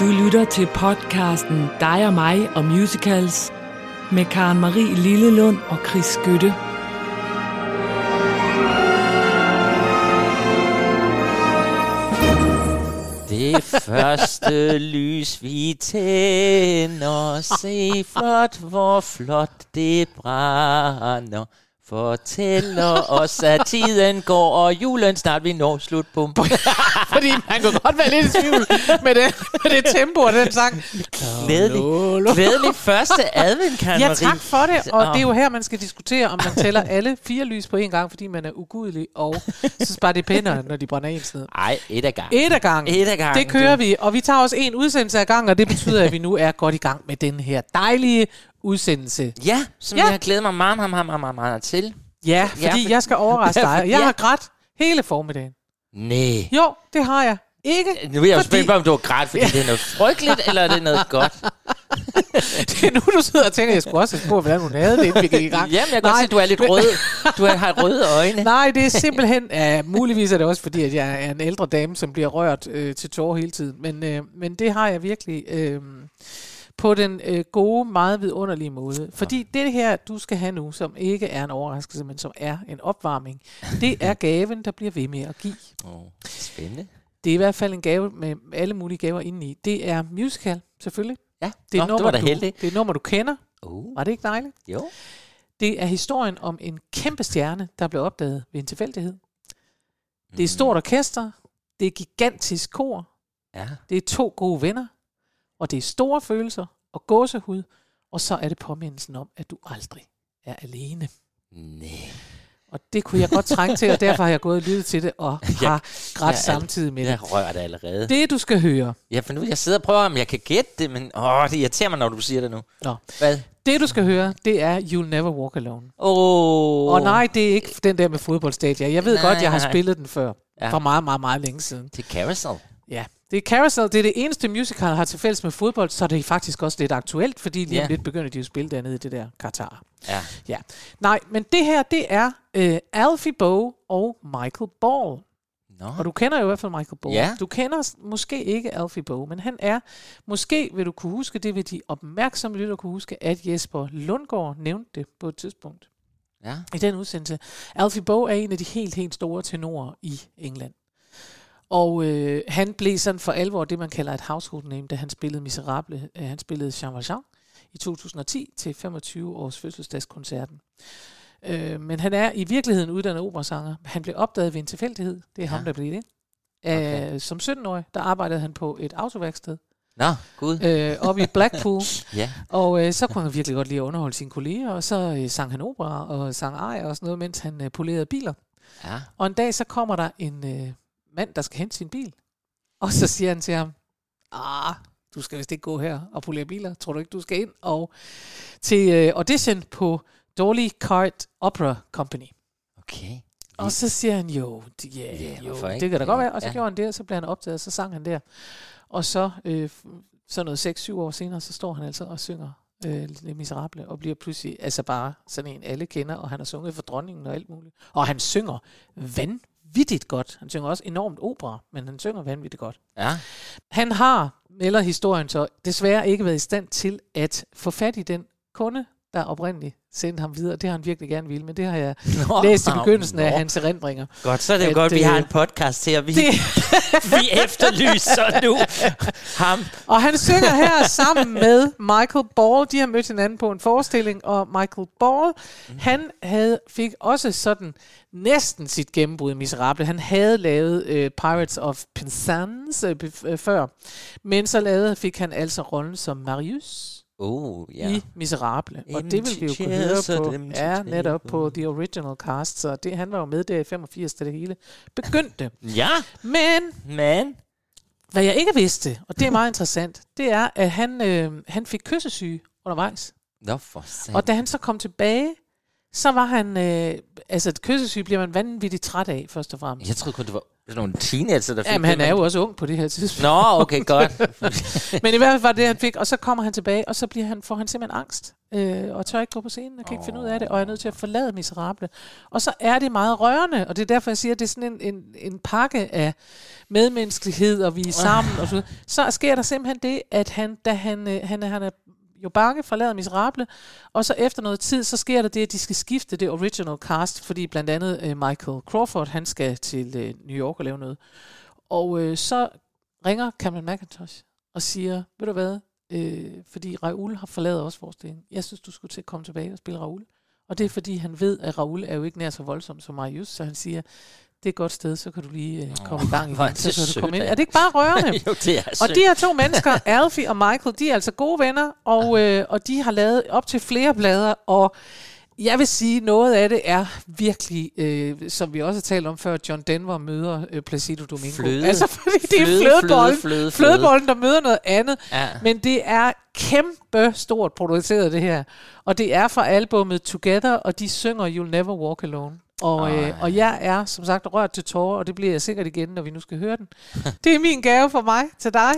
Du lytter til podcasten Dig og mig og musicals med Karen Marie Lillelund og Chris Skytte. Det første lys vi tænder, se flot, hvor flot det brænder. Fortæller os, at tiden går, og julen snart vi når slut på. Fordi man kunne godt være lidt i tvivl med det, med det tempo og den sang. Glædelig, glædelig første advent, Karen Ja, tak for det. Og det er jo her, man skal diskutere, om man tæller alle fire lys på en gang, fordi man er ugudelig, og synes bare, det er pænere, når de brænder ens ned. Ej, et af gangen. Et af gangen. Et af gangen, Det kører vi, og vi tager også en udsendelse af gang, og det betyder, at vi nu er godt i gang med den her dejlige udsendelse. Ja, som Ja. jeg har glædet mig meget, meget, meget, meget, meget, til. Ja, fordi for- jeg skal overraske Ja, dig. Jeg ja. har grædt hele formiddagen. Nej. Jo, det har jeg. Ikke Nu er jeg jo fordi- spændt på, om du har grædt, fordi det er noget frygteligt, eller er det noget godt? det er nu, du sidder og tænker, at jeg skulle også have spurgt, hvordan hun havde det, inden vi gik i gang. Jamen, jeg kan godt Nej, se, at du er lidt rød. Du har- har røde øjne. Nej, det er simpelthen... Ja, muligvis er det også, fordi at jeg er en ældre dame, som bliver rørt øh, til tårer hele tiden. Men, øh, men det har jeg virkelig øh, på den øh, gode, meget vidunderlige måde. Fordi det her, du skal have nu, som ikke er en overraskelse, men som er en opvarmning, det er gaven, der bliver ved med at give. Oh, spændende. Det er i hvert fald en gave med alle mulige gaver indeni. Det er musical, selvfølgelig. Ja, Det er, Nå, et det var du, det er nummer, du kender. Uh, Var det ikke dejligt? jo. Det er historien om en kæmpe stjerne, der blev opdaget ved en tilfældighed. Det er Mm. et stort orkester, det er gigantisk kor, Ja. det er to gode venner, og det er store følelser og gåsehud, og så er det påmindelsen om, at du aldrig er alene. Nej. Og det kunne jeg godt trænge til, og derfor har jeg gået og lyttet til det, og har grædt ja, samtidig med det. Jeg rører det allerede. Det, du skal høre, Ja, for nu jeg sidder og prøver, om jeg kan gætte det, men åh, det irriterer mig, når du siger det nu. Nå. Hvad? det, du skal høre, det er You'll Never Walk Alone. Åh. Og nej, det er ikke den der med fodboldstadier. Jeg ved Nej, godt, jeg har nej. spillet den før. Ja. For meget, meget, meget længe siden. Til Carousel. Ja, det er Carousel. Det er det eneste musical, der har til fælles med fodbold, så det er faktisk også lidt aktuelt, fordi lige om Ja. lidt begynder de at spille dernede i det der Katar. Ja. Ja. Nej, men det her, det er øh, Alfie Boe og Michael Ball. Nå. Og du kender jo i hvert fald Michael Ball. Ja. Du kender måske ikke Alfie Boe, men han er, måske vil du kunne huske, det vil de opmærksomme lytter kunne huske, at Jesper Lundgaard nævnte det på et tidspunkt Ja. i den udsendelse. Alfie Boe er en af de helt, helt store tenorer i England. Og øh, han blev sådan for alvor det, man kalder et household name, da han spillede Miserable. Øh, han spillede Jean Valjean i 2010 til 25 års fødselsdagskoncerten. Øh, men han er i virkeligheden uddannet operasanger. Han blev opdaget ved en tilfældighed. Det er ja. ham, der blev det. Okay. Som 17-årig, der arbejdede han på et autoværksted Nå, gud. øh, oppe i Blackpool. Ja. Og øh, så kunne han virkelig godt lide at underholde sine kolleger, og så øh, sang han opera og sang arier og sådan noget, mens han øh, polerede biler. Ja. Og en dag så kommer der en øh, mand, der skal hente sin bil. Og så siger han til ham, ah, du skal vist ikke gå her og polere biler. Tror du ikke, du skal ind? Og til øh, audition på Dolly Cart Opera Company. Okay. Og så siger han, jo, Ja, yeah, jo det kan da godt være. Og så Ja. gjorde han det, og så blev han opdaget, og så sang han der. Og så, øh, så noget 6-7 år senere, så står han altså og synger øh, Les Miserable, og bliver pludselig altså bare sådan en, alle kender, og han har sunget for dronningen og alt muligt. Og han synger vanvittigt godt. Han synger også enormt opera, men han synger vanvittigt godt. Ja. Han har, melder historien så, desværre ikke været i stand til at få fat i den kunde, der oprindeligt sendte ham videre. Det har han virkelig gerne ville, men det har jeg Nå, læst i begyndelsen af nå. hans erindringer. Godt, så er det jo At, godt, vi øh, har en podcast og vi, Det, vi efterlyser nu ham. og han synger her sammen med Michael Ball. De har mødt hinanden på en forestilling, og Michael Ball, mm. han havde, fik også sådan næsten sit gennembrud i Miserable. Han havde lavet øh, Pirates of Penzance øh, øh, før, men så lavede, fik han altså rollen som Marius Oh, ja. i Miserable. Og det vil vi jo kunne høre på, ja, netop på. The Original Cast. Så det, han var jo med der i 85, da det hele begyndte. Ja, Men men... hvad jeg ikke vidste, og det er meget interessant, det er, at han, øh, han fik kyssesyge undervejs. Nå, for satan. Og da han så kom tilbage så var han... Øh, altså, et kyssesyg bliver man vanvittigt træt af, først og fremmest. Jeg troede kun, det var sådan nogle teenager, der fik Jamen, han er jo også ung på det her tidspunkt. Nå, okay, godt. Men i hvert fald var det, han fik. Og så kommer han tilbage, og så bliver han, får han simpelthen angst. Øh, og tør ikke gå på scenen, og kan ikke finde ud af det, og er nødt til at forlade Miserable. Og så er det meget rørende, og det er derfor, jeg siger, at det er sådan en, en, en pakke af medmenneskelighed, og vi er sammen, og så, så sker der simpelthen det, at han, da han, øh, han, er, han er jo bange, forlader Miserable, og så efter noget tid, så sker der det, at de skal skifte det original cast, fordi blandt andet øh, Michael Crawford, han skal til øh, New York og lave noget. Og øh, så ringer Cameron McIntosh og siger, ved du hvad, øh, fordi Raoul har forladet også forestillingen. Jeg synes, du skulle til at komme tilbage og spille Raoul. Og det er fordi, han ved, at Raoul er jo ikke nær så voldsom som Marius, så han siger, det er et godt sted, så kan du lige øh, komme i gang er igen. det Så kan du komme ind. Er det ikke bare rørende? jo, det er Og sødt. de her to mennesker, Alfie og Michael, de er altså gode venner, og, øh, og de har lavet op til flere blader, og jeg vil sige, noget af det er virkelig, øh, som vi også har talt om før, John Denver møder øh, Placido Domingo. Fløde. Altså, fordi det er Fløde, flødebollen, fløde, fløde, fløde. flødebollen, der møder noget andet. Ja. Men det er kæmpe stort produceret, det her. Og det er fra albummet Together, og de synger You'll Never Walk Alone. Og, øh, og jeg er, som sagt, rørt til tårer, og det bliver jeg sikkert igen, når vi nu skal høre den. Det er min gave for mig til dig.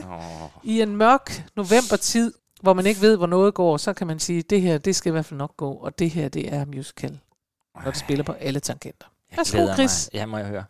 I en mørk novembertid, hvor man ikke ved, hvor noget går, så kan man sige, det her, det skal i hvert fald nok gå, og det her, det er musical, når det spiller på alle tangenter. Jeg Værsgo, Chris. mig. Ja, må jeg høre.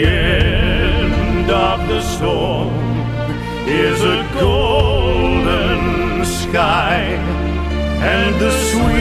The end of the storm is a golden sky and the sweet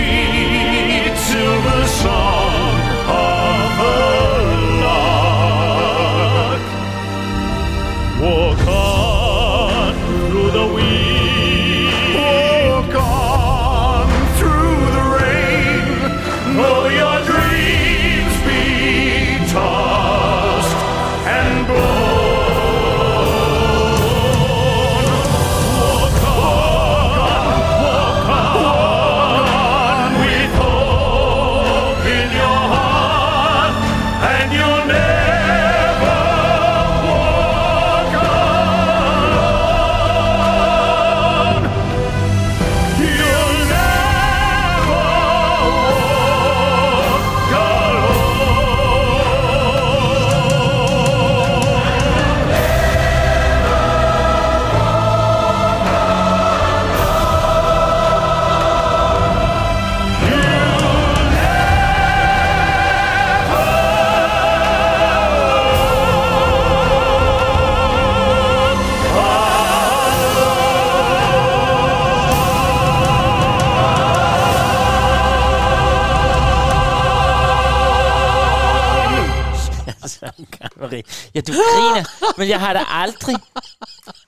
Marie. Ja, du griner, men jeg har da aldrig...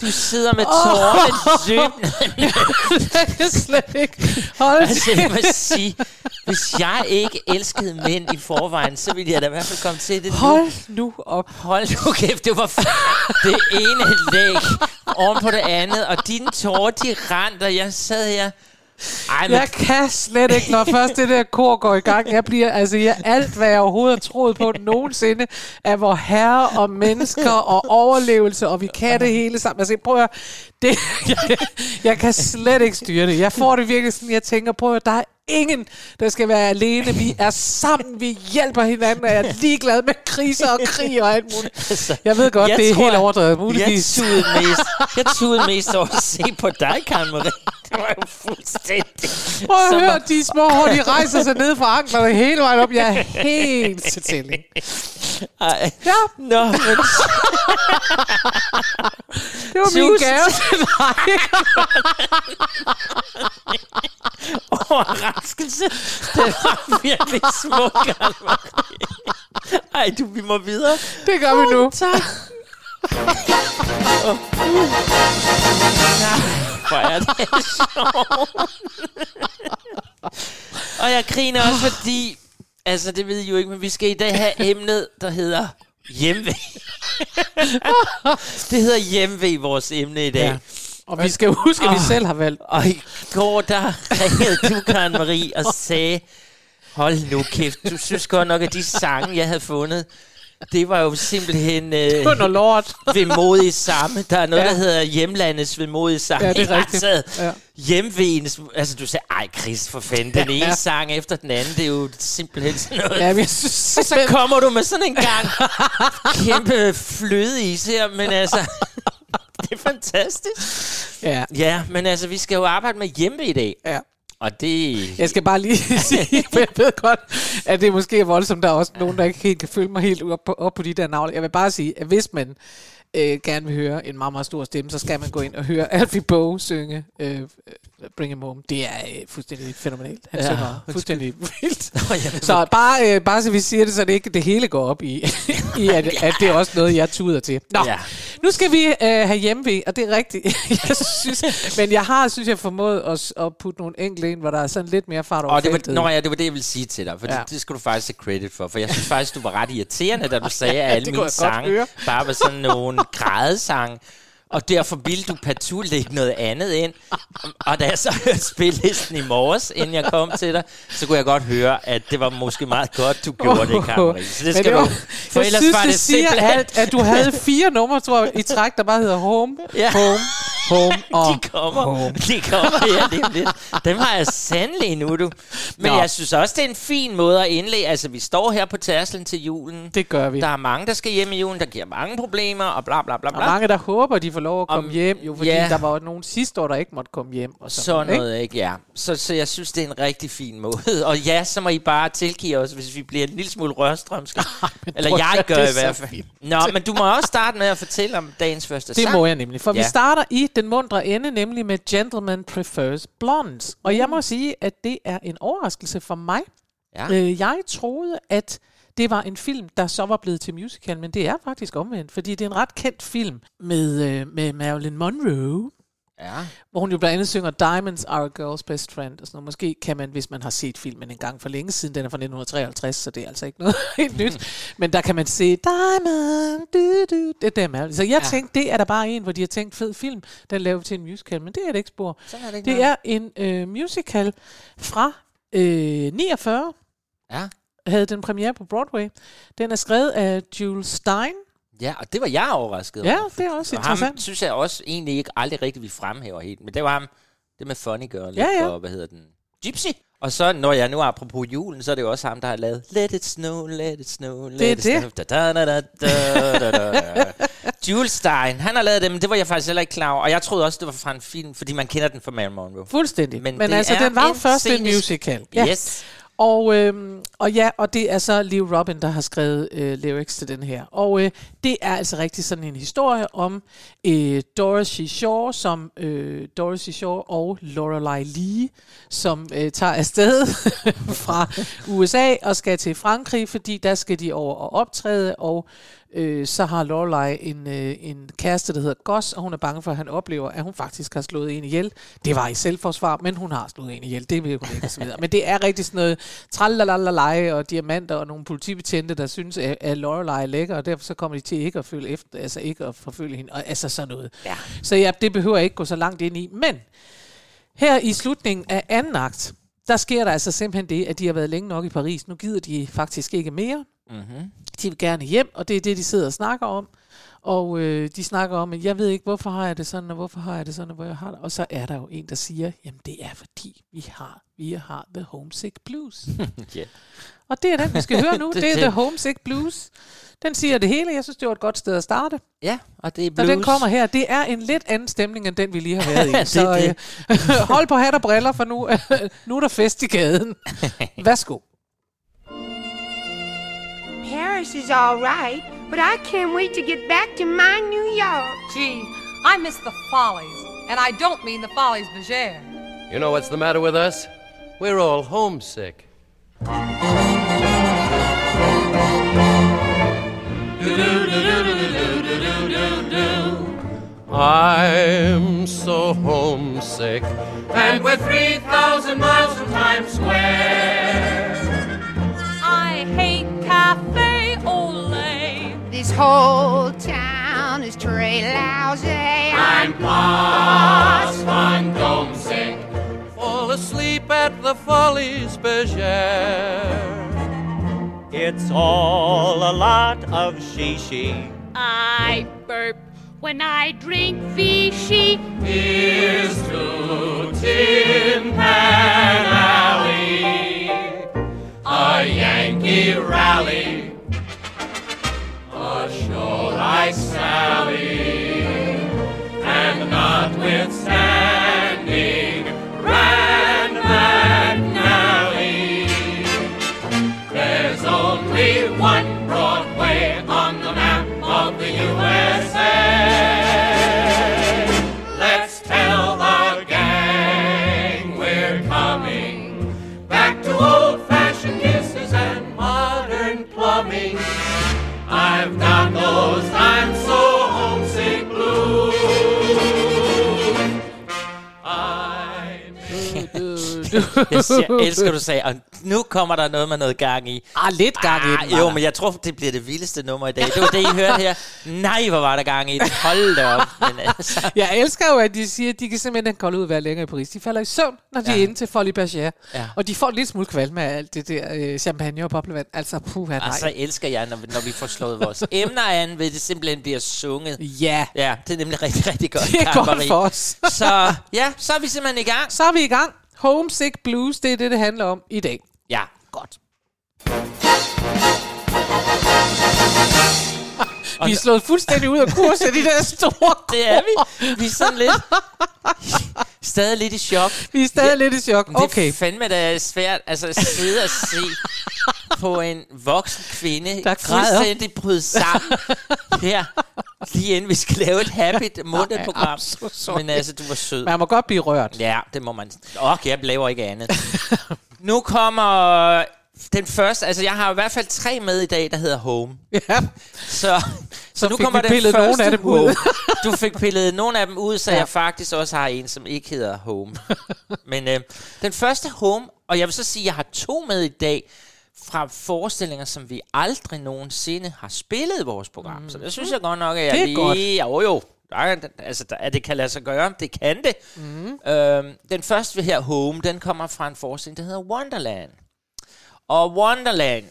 Du sidder med tårerne løbende. Jeg kan slet ikke holde Altså, jeg må sige, hvis jeg ikke elskede mænd i forvejen, så ville jeg da i hvert fald komme til det nu. Hold nu op. Hold nu kæft, det var f- det ene læg oven på det andet, og dine tårer, de rent, og jeg sad her... Ej, men Jeg kan slet ikke, når først det der kor går i gang. Jeg bliver, altså jeg, alt hvad jeg overhovedet har troet på nogensinde, af vor herre og mennesker og overlevelse, og vi kan det hele sammen. Altså prøv at høre, det, jeg, jeg kan slet ikke styre det. Jeg får det virkelig sådan, jeg tænker, prøv at der er ingen, der skal være alene. Vi er sammen, vi hjælper hinanden, og jeg er ligeglad med kriser og krig og alt muligt. Jeg ved godt, jeg det er tror, helt overdrevet, Jeg muligvis. tudede mest, jeg tudede mest over at se på dig, Karen Marie. Det var jo fuldstændig... Prøv at som høre, de små hår, de rejser sig ned fra anklerne hele vejen op. Jeg er helt til tælling. Ej. Ja, Nå, men det var min gave til dig. overraskelse. Det var virkelig smuk. Ej, du, vi må videre. Det gør vi nu. Tak. Hvor er det. Og jeg griner også, fordi... Altså, det ved I jo ikke, men vi skal i dag have emnet, der hedder hjemve. det hedder hjemve, vores emne i dag. Ja. Og vi skal huske, at vi Ah. selv har valgt. Og i går, der ringede du, Karen Marie, og sagde, hold nu kæft, du synes godt nok, at de sange, jeg havde fundet, det var jo simpelthen øh, lort. vemodige samme. Der er noget, Ja. der hedder hjemlandets vemodige samme. Ja, det er rigtigt. Altså, Ja. Hjemvegens, altså du sagde, ej Chris, for fanden, den ene Ja. sang efter den anden, det er jo simpelthen sådan noget. Ja, men jeg synes så simpelthen- kommer du med sådan en gang kæmpe flødeis her, men altså, det er fantastisk. Ja, Ja, men altså, vi skal jo arbejde med hjemme i dag. ja. Og det... Jeg skal bare lige sige, for jeg ved godt, at det måske er voldsomt. Der er også nogen, der ikke helt kan følge mig helt op på, op på de der navle. Jeg vil bare sige, at hvis man øh, gerne vil høre en meget, meget stor stemme, så skal man gå ind og høre Alfie Boe synge øh, Bring Him Home. Det er øh, fuldstændig fænomenalt. Han Ja, synger fuldstændig vildt. ved- Så bare, øh, bare så vi siger det, så det ikke det hele går op i, i at, at det er også noget, jeg tuder til. Nå, Ja. Nu skal vi øh, have hjemme og det er rigtigt. jeg synes, men jeg har, synes jeg, formået at, at putte nogle enkelte ind, hvor der er sådan lidt mere fart over Og det var, nå, ja, det var det, jeg ville sige til dig, for ja. Det, det skal du faktisk have credit for, for jeg synes faktisk, du var ret irriterende, da du sagde, at alle mine sange bare var sådan nogle grædesange, og derfor ville du partout lægge noget andet ind. Og da jeg så hørte spillelisten i morges, inden jeg kom til dig, så kunne jeg godt høre, at det var måske meget godt, du gjorde det, Karen Marie. Så det skal var- du... For jeg ellers synes, var det, det siger simpelthen... alt, at du havde fire numre, tror jeg, i træk, der bare hedder Home, Ja. Home, Home og de kommer, Home. de kommer her lige om lidt. Dem har jeg sandelig nu, du. Men Nå. jeg synes også, det er en fin måde at indlægge. Altså, vi står her på tærslen til julen. Det gør vi. Der er mange, der skal hjem i julen, der giver mange problemer, og bla bla bla Og bla. mange, der håber, de får lov at komme Om- hjem, jo, fordi ja. der var nogen sidste år, der ikke måtte komme hjem. Og sådan, Sådan ikke? noget, ikke? Ja. Så, så jeg synes, det er en rigtig fin måde. Og ja, så må I bare tilgive os, hvis vi bliver en lille smule rørstrømske. Eller jeg gør det er i hvert fald. Nå, men du må også starte med at fortælle om dagens første Det sang. må jeg nemlig, for ja. Ja. vi starter i den mundre ende, nemlig med Gentleman Prefers Blondes. Og jeg må sige, at det er en overraskelse for mig. Ja. Øh, jeg troede, at det var en film, der så var blevet til musical, men det er faktisk omvendt, fordi det er en ret kendt film med, øh, med Marilyn Monroe, Ja. hvor hun jo blandt andet synger Diamonds are a girl's best friend. Og sådan noget. Måske kan man, hvis man har set filmen en gang for længe siden, den er fra 1953, så det er altså ikke noget helt nyt. Men der kan man se Diamond, du, du, det er der Marilyn. Så jeg ja. Ja. tænkte, det er der bare en, hvor de har tænkt fed film, den laver vi til en musical, men det er det ikke spor. Sådan er det ikke Det er en øh, musical fra øh, 49, Ja. havde den premiere på Broadway. Den er skrevet af Jules Stein. Ja, og det var jeg overrasket Ja, over. det er også Og ham interessant. synes jeg også egentlig ikke aldrig rigtig, vi fremhæver helt. Men det var ham, det med Funny Girl, Ja, ja. og hvad hedder den? Gypsy. Og så, når jeg nu apropos julen, så er det jo også ham, der har lavet Let it snow, let it snow, let er it det. snow. Da, da, da, da, da, da, da. Jules Stein, han har lavet det, men det var jeg faktisk heller ikke klar over. Og jeg troede også, det var fra en film, fordi man kender den fra Marilyn Monroe. Fuldstændig. Men, Men det altså, er den var jo en først en musical. Yes. Og, øhm, og ja, og det er så Lee Robin, der har skrevet øh, lyrics til den her. Og øh, det er altså rigtig sådan en historie om øh, Dorothy Shaw, som øh, Dorothy Shaw og Lorelei Lee, som øh, tager afsted fra USA og skal til Frankrig, fordi der skal de over og optræde, og øh, så har Lorelei en, øh, en kæreste, der hedder Gus, og hun er bange for, at han oplever, at hun faktisk har slået en ihjel. Det var i selvforsvar, men hun har slået en ihjel. Det vil hun ikke så videre. Men det er rigtig sådan noget tralalalalej og diamanter og nogle politibetjente, der synes, at, at Lorelei er lækker, og derfor så kommer de til ikke at følge efter, altså ikke at forfølge hende, og altså sådan noget. Ja. Så ja, det behøver jeg ikke gå så langt ind i. Men her i slutningen af anden akt, der sker der altså simpelthen det, at de har været længe nok i Paris. Nu gider de faktisk ikke mere. Mm-hmm. De vil gerne hjem, og det er det, de sidder og snakker om. Og øh, de snakker om, at jeg ved ikke, hvorfor har jeg det sådan, og hvorfor har jeg det sådan, og hvor jeg har det. Og så er der jo en, der siger, jamen det er fordi, vi har, vi har The Homesick Blues. Ja. og det er den, vi skal høre nu. Det- det, er The Homesick Blues. Den siger det hele. Jeg synes, det var et godt sted at starte. ja, og det er Når blues. den kommer her, det er en lidt anden stemning, end den vi lige har været i. Det så øh, hold på hat og briller, for nu, nu er der fest i gaden. Værsgo. Paris is all right, but I can't wait to get back to my New York. Gee, I miss the Follies, and I don't mean the Follies Bergère. You know what's the matter with us? We're all homesick. I'm so homesick. And we're 3,000 miles from Times Square. This whole town is très lousy. I'm Lost on homesick. Fall asleep at the Follies Bergère. It's all a lot of shishi. I burp when I drink Vichy. Here's to Tin Pan Alley, a Yankee rally, a like Sally, and notwithstanding Jeg, siger, elsker, du sagde, og nu kommer der noget med noget gang i. Ah, lidt gang i den, Ah, jo, men jeg tror, det bliver det vildeste nummer i dag. Det var det, I hørte her. Nej, hvor var der gang i det. Hold da op. Men, altså, Jeg elsker jo, at de siger, at de kan simpelthen holde ud at være længere i Paris. De falder i søvn, når de Ja. er inde til Folie Bergère. Ja. Og de får en lille smule kvalme af alt det der øh, champagne og boblevand. Altså, puha, nej. og så elsker jeg, når, vi- når vi får slået vores emner an, ved det simpelthen bliver sunget. Ja, Ja, det er nemlig rigtig, rigtig godt, det er godt for os. Så ja, så er vi simpelthen i gang. Så er vi i gang. Homesick Blues, det er det, det handler om i dag. Ja, godt. Vi er slået fuldstændig ud af kurs af de der store Det er vi. Vi er sådan lidt... Stadig lidt i chok. Vi er stadig lidt i chok. Men Det Okay, er fandme da svært altså, at sidde og se på en voksen kvinde, Der græder. fuldstændig bryde sammen her, lige inden vi skal lave et happy mundet program. I'm so sorry. Men altså, du var sød. man må godt blive rørt. Ja, det må man. Åh, okay, jeg laver ikke andet. nu kommer den første, altså jeg har i hvert fald tre med i dag, der hedder Home. Ja. Så, så, nu fik kommer den første nogle af dem ud. Home. Du fik pillet nogle af dem ud, så Ja. jeg faktisk også har en, som ikke hedder Home. Men øh, den første Home, og jeg vil så sige, at jeg har to med i dag, fra forestillinger, som vi aldrig nogensinde har spillet i vores program. Mm. Så det synes jeg godt nok, at jeg Det er lige... godt. Jo, jo. Der er, altså, der, at det kan lade sig gøre. Det kan det. Mm. Øhm, den første vi her, Home, den kommer fra en forestilling, der hedder Wonderland. Og Wonderland,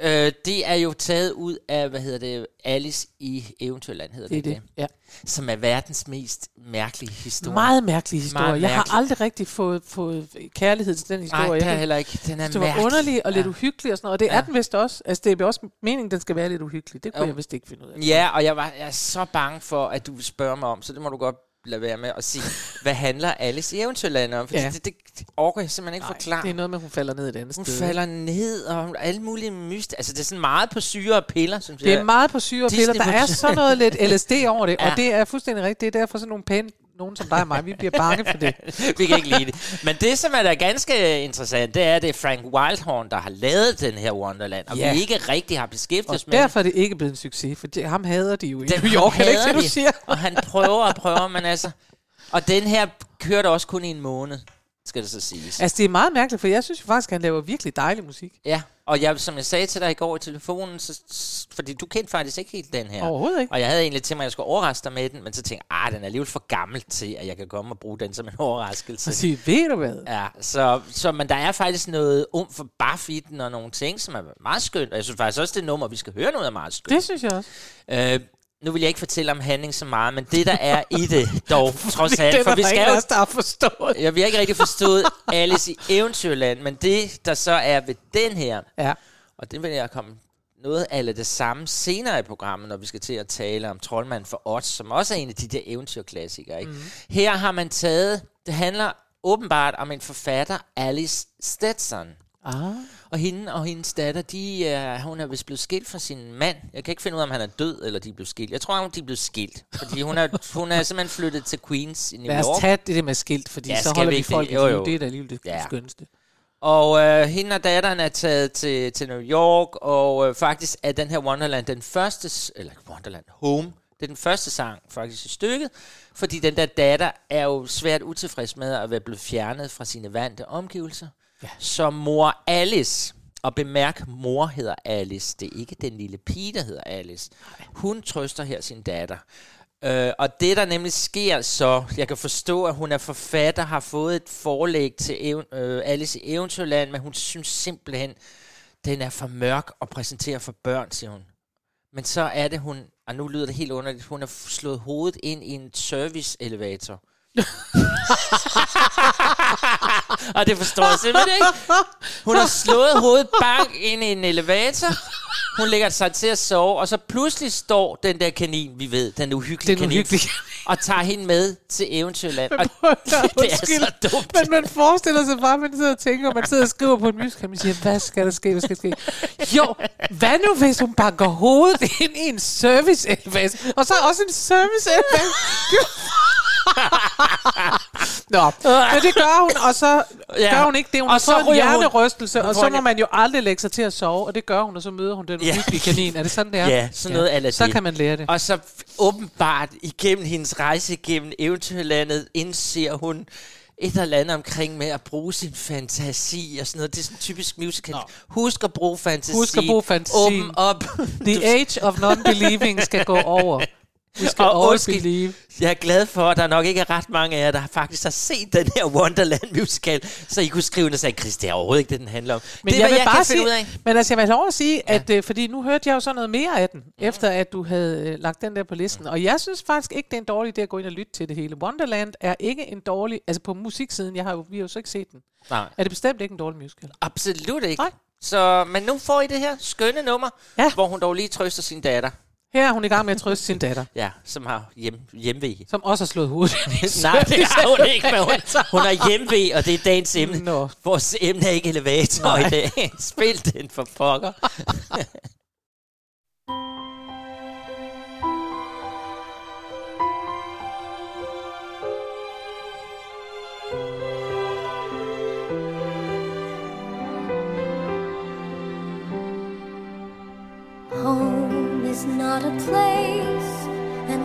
øh, det er jo taget ud af, hvad hedder det, Alice i Eventyrland, hedder Det det, er det, ja. Som er verdens mest mærkelige historie. Meget mærkelig historie. Meget jeg har aldrig rigtig fået, fået kærlighed til den historie. Nej, det er heller ikke. Den er det var underlig og lidt Ja. uhyggelig og sådan noget. Og det Ja. er den vist også. Altså, det er også meningen, den skal være lidt uhyggelig. Det kunne Jo. jeg vist ikke finde ud af. Ja, og jeg var jeg er så bange for, at du vil spørge mig om, så det må du godt lade være med at sige, hvad handler Alice i Eventyrland om? Fordi Ja. det, det, orker jeg simpelthen ikke Nej, forklare. det er noget med, at hun falder ned et andet Hun sted. falder ned, og alle mulige myst. Altså, det er sådan meget på syre og piller, synes Det er jeg. meget på syre og piller. Der er sådan noget lidt LSD over det. Ja. og det er fuldstændig rigtigt. Det er derfor sådan nogle pæne nogen som dig og mig, vi bliver bange for det. vi kan ikke lide det. Men det, som er da ganske interessant, det er, at det er Frank Wildhorn, der har lavet den her Wonderland, og Ja. vi ikke rigtig har beskæftiget os med derfor er det ikke blevet en succes, for det, ham hader de jo i. New York. Det ikke du siger? Og han prøver og prøver, men altså... Og den her kørte også kun i en måned, skal det så siges. Altså, det er meget mærkeligt, for jeg synes jo faktisk, at han laver virkelig dejlig musik. Ja, og jeg, som jeg sagde til dig i går i telefonen, så, fordi du kendte faktisk ikke helt den her. Overhovedet ikke. Og jeg havde egentlig til mig, at jeg skulle overraske dig med den, men så tænkte jeg, ah, den er alligevel for gammel til, at jeg kan komme og bruge den som en overraskelse. Og sige, ved du hvad? Ja, så, så men der er faktisk noget um for buff i den, og nogle ting, som er meget skønt. Og jeg synes faktisk også, det nummer, vi skal høre noget, er meget skønt. Det synes jeg også. Øh, nu vil jeg ikke fortælle om handling så meget, men det, der er i det, dog, trods alt, for vi skal jo der har forstået. jeg har ikke rigtig forstået Alice i Eventyrland, men det, der så er ved den her, Ja. og det vil jeg komme noget af det samme senere i programmet, når vi skal til at tale om Troldmand for Odds, som også er en af de der eventyrklassikere. Ikke? Mhm. Mm. Her har man taget, det handler åbenbart om en forfatter, Alice Stetson. Ah. Og hende og hendes datter, de er, hun er vist blevet skilt fra sin mand. Jeg kan ikke finde ud af, om han er død, eller de er blevet skilt. Jeg tror, de er blevet skilt. Fordi hun er, hun er simpelthen flyttet til Queens i New Lad os York. tage det der med skilt, fordi Ja, så holder vi vi folk det? Jo, jo. Det er da alligevel det Ja. skønneste. Og øh, hende og datteren er taget til, til New York, og øh, faktisk er den her Wonderland den første, eller Wonderland Home, det er den første sang faktisk i stykket, fordi den der datter er jo svært utilfreds med at være blevet fjernet fra sine vante omgivelser. Ja. Så mor Alice, og bemærk, mor hedder Alice, det er ikke den lille pige, der hedder Alice. Hun trøster her sin datter. Øh, og det, der nemlig sker så, jeg kan forstå, at hun er forfatter, har fået et forlæg til even, øh, Alice i Eventyrland, men hun synes simpelthen, den er for mørk at præsentere for børn, siger hun. Men så er det, hun, og nu lyder det helt underligt, hun har slået hovedet ind i en service-elevator. og det forstår jeg simpelthen ikke. Hun har slået hovedet bang ind i en elevator. Hun lægger sig til at sove, og så pludselig står den der kanin, vi ved, den uhyggelige Den kanin, uhyggelige og tager hende med til Eventyrland. Og det det er Undskyld, så dumt. men man forestiller sig bare, at man sidder og tænker, og man sidder og skriver på en musical, og man siger, hvad skal der ske, hvad skal der ske? Jo, hvad nu, hvis hun banker hovedet ind i en service elevator og så også en service elevator Nå, men det gør hun, og så Ja. gør hun ikke det. Hun Og så en hjernerystelse, hun og så må man jo aldrig lægge sig til at sove, og det gør hun, og så møder hun den Ja. uhyggelige kanin. Er det sådan, det er? Ja, sådan noget ja. Så kan man lære det. Og så åbenbart igennem hendes rejse igennem eventyrlandet, indser hun et eller andet omkring med at bruge sin fantasi og sådan noget. Det er sådan typisk musical. Husk at bruge fantasi. Husk at bruge fantasien. Åben op. The age of non-believing skal gå over. We skal Og all believe. Jeg er glad for, at der nok ikke er ret mange af jer, der faktisk har set den her Wonderland musical, så I kunne skrive den og sige, Chris, det er overhovedet ikke det, den handler om. Men det er, jeg hvad vil jeg bare kan sige, finde ud af. men altså jeg vil have lov at sige, at øh, fordi nu hørte jeg jo så noget mere af den, efter at du havde øh, lagt den der på listen. Og jeg synes faktisk ikke, det er en dårlig idé at gå ind og lytte til det hele. Wonderland er ikke en dårlig, altså på musiksiden, jeg har jo, vi har jo så ikke set den. Nej. Er det bestemt ikke en dårlig musical? Absolut ikke. Nej. Så, men nu får I det her skønne nummer, Ja. hvor hun dog lige trøster sin datter. Her er hun i gang med at trøste sin datter, Ja, som har hjem, hjemvej. som også har slået hovedet. Nej, det har hun ikke, men hun, service- hun har hjemvej, og det er dagens emne. Nå. Vores emne er ikke elevator Nej. i dag. Spil den for pokker. not a place, an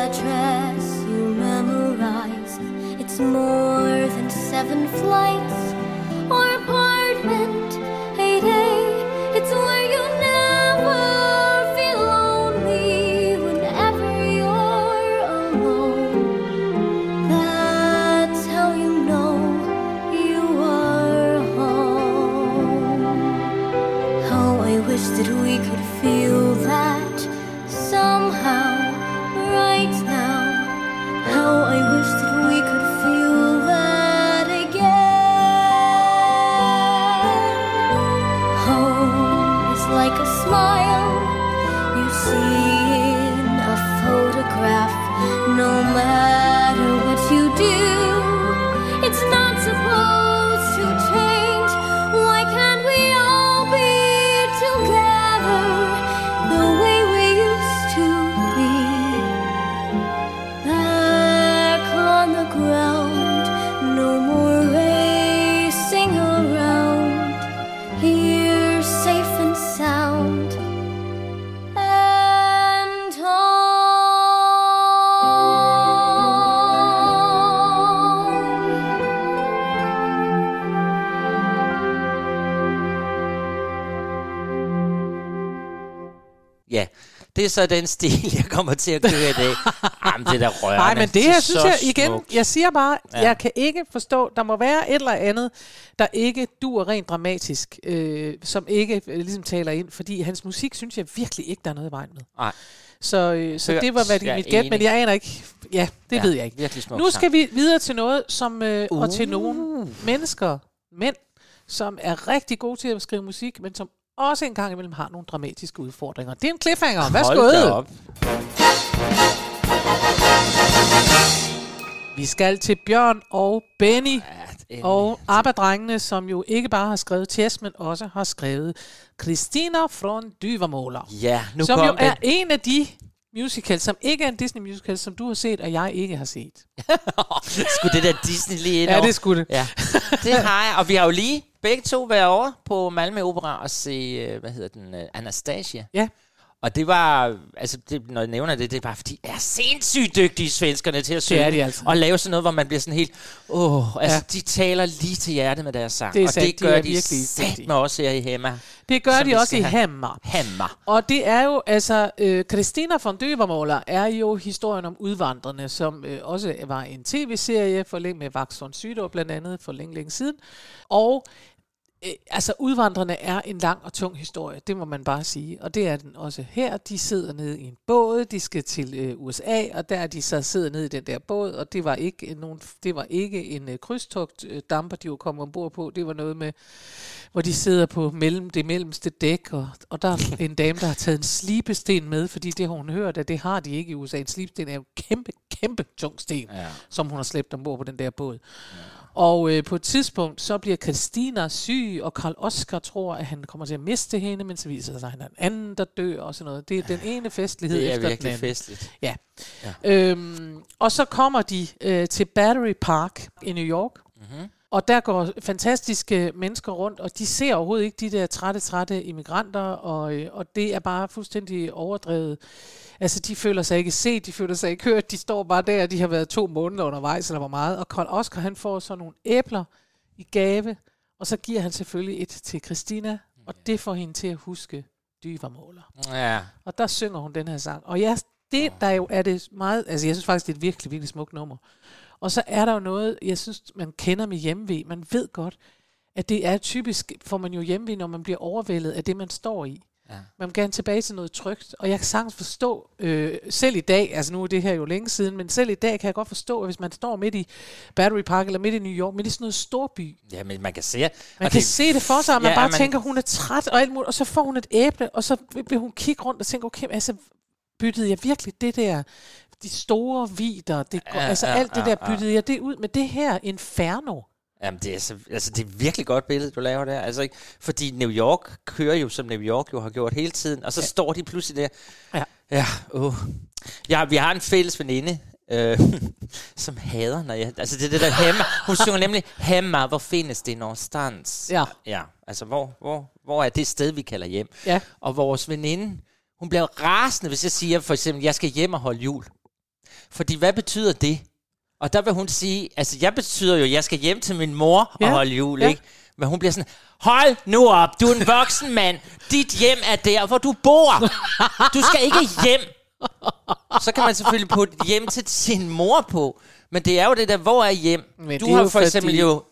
address you memorize. It's more than seven flights det er så den stil, jeg kommer til at køre i dag. Jamen, det er da rørende. Nej, men det her synes jeg igen, smukt. jeg siger bare, Ja. jeg kan ikke forstå, der må være et eller andet, der ikke duer rent dramatisk, øh, som ikke øh, ligesom taler ind, fordi hans musik synes jeg virkelig ikke, der er noget i vejen med. Nej. Så, øh, så det var hvad er mit gæt, men jeg aner ikke, ja, det Ja, ved jeg ikke. Nu skal vi videre til noget, som, øh, uh. og til Uh. nogle mennesker, mænd, som er rigtig gode til at skrive musik, men som også en gang imellem har nogle dramatiske udfordringer. Det er en cliffhanger. Værsgo. Hold op. Vi skal til Bjørn og Benny og ABBA-drengene, som jo ikke bare har skrevet Chess, men også har skrevet Christina från Dyvermåler. Ja, nu som kom jo den. er en af de musicals, som ikke er en Disney musical, som du har set, og jeg ikke har set. Skulle det der Disney lige ind Ja, det skulle det. Ja, det har jeg. Og vi har jo lige begge to været over på Malmø Opera og se, øh, hvad hedder den, øh, Anastasia. Ja. Og det var, altså det, når jeg nævner det, det er bare fordi, jeg er sindssygt dygtige svenskerne til at synge. de altså. Og lave sådan noget, hvor man bliver sådan helt, åh, altså Ja. de taler lige til hjertet med deres sang. Det er og det de gør de, dygtige. med også her i Hemma. Det gør de også i. Hammer. Hammer. Og det er jo, altså, øh, Christina von Døvermåler er jo historien om udvandrerne, som øh, også var en tv-serie for længe med Vax von Sydow blandt andet for længe, længe siden. Og øh, altså, udvandrerne er en lang og tung historie, det må man bare sige. Og det er den også her. De sidder nede i en båd, de skal til øh, USA, og der er de så sidder nede i den der båd, og det var ikke, en, nogen, det var ikke en øh, krydstogt øh, damper, de var kommet ombord på. Det var noget med hvor de sidder på mellem, det mellemste dæk, og, og der er en dame, der har taget en slibesten med, fordi det har hun hørt, at det har de ikke i USA. En slibesten er jo en kæmpe, kæmpe tung sten, Ja. som hun har slæbt ombord på den der båd. Og øh, på et tidspunkt, så bliver Christina syg, og Karl Oskar tror, at han kommer til at miste hende, men så viser det sig, at han er en anden, der dør og sådan noget. Det er den ene festlighed Det er efter den anden. festligt. Ja. Ja. Øhm, og så kommer de øh, til Battery Park i New York. Mhm. Og der går fantastiske mennesker rundt, og de ser overhovedet ikke de der trætte, trætte immigranter, og, øh, og det er bare fuldstændig overdrevet. Altså, de føler sig ikke set, de føler sig ikke hørt, de står bare der, de har været to måneder undervejs, eller hvor meget. Og Carl Oscar, han får så nogle æbler i gave, og så giver han selvfølgelig et til Christina, og det får hende til at huske dyvermåler. Ja. Og der synger hun den her sang. Og ja, det der jo er det meget, altså jeg synes faktisk, det er et virkelig, virkelig smukt nummer. Og så er der jo noget, jeg synes, man kender med hjemve. Man ved godt, at det er typisk, får man jo hjemve, når man bliver overvældet af det, man står i. Ja. Man vil gerne tilbage til noget trygt. Og jeg kan sagtens forstå, øh, selv i dag, altså nu er det her jo længe siden, men selv i dag kan jeg godt forstå, at hvis man står midt i Battery Park, eller midt i New York, midt i sådan noget storby, Ja, men man kan se... man kan se det for sig, og man Ja, bare man- tænker, hun er træt og alt muligt, og så får hun et æble, og så vil- hun kigge rundt og tænke, okay, altså, byttede jeg virkelig det der, de store vider, det går, Ja, ja, altså ja, alt det ja, der, ja. byttede jeg det ud med det her inferno. Jamen, det er, så, altså, det er virkelig godt billede, du laver der. Altså, ikke? Fordi New York kører jo, som New York jo har gjort hele tiden, og så ja. står de pludselig der. Ja. Ja, uh. ja vi har en fælles veninde, øh, som hader, når jeg... Altså, det er det der hemmer. Hun synger nemlig, hemma, hvor findes det någonstans? Ja. Ja, altså, hvor, hvor, hvor er det sted, vi kalder hjem? Ja. Og vores veninde, hun bliver rasende, hvis jeg siger, for eksempel, jeg skal hjem og holde jul. Fordi hvad betyder det? Og der vil hun sige, altså jeg betyder jo, at jeg skal hjem til min mor Ja, og holde jul, ja. ikke? Men hun bliver sådan, hold nu op, du er en voksen mand. Dit hjem er der, hvor du bor. Du skal ikke hjem. Så kan man selvfølgelig putte hjem til sin mor på. Men det er jo det der, hvor er hjem? Men du har for eksempel fordi- jo,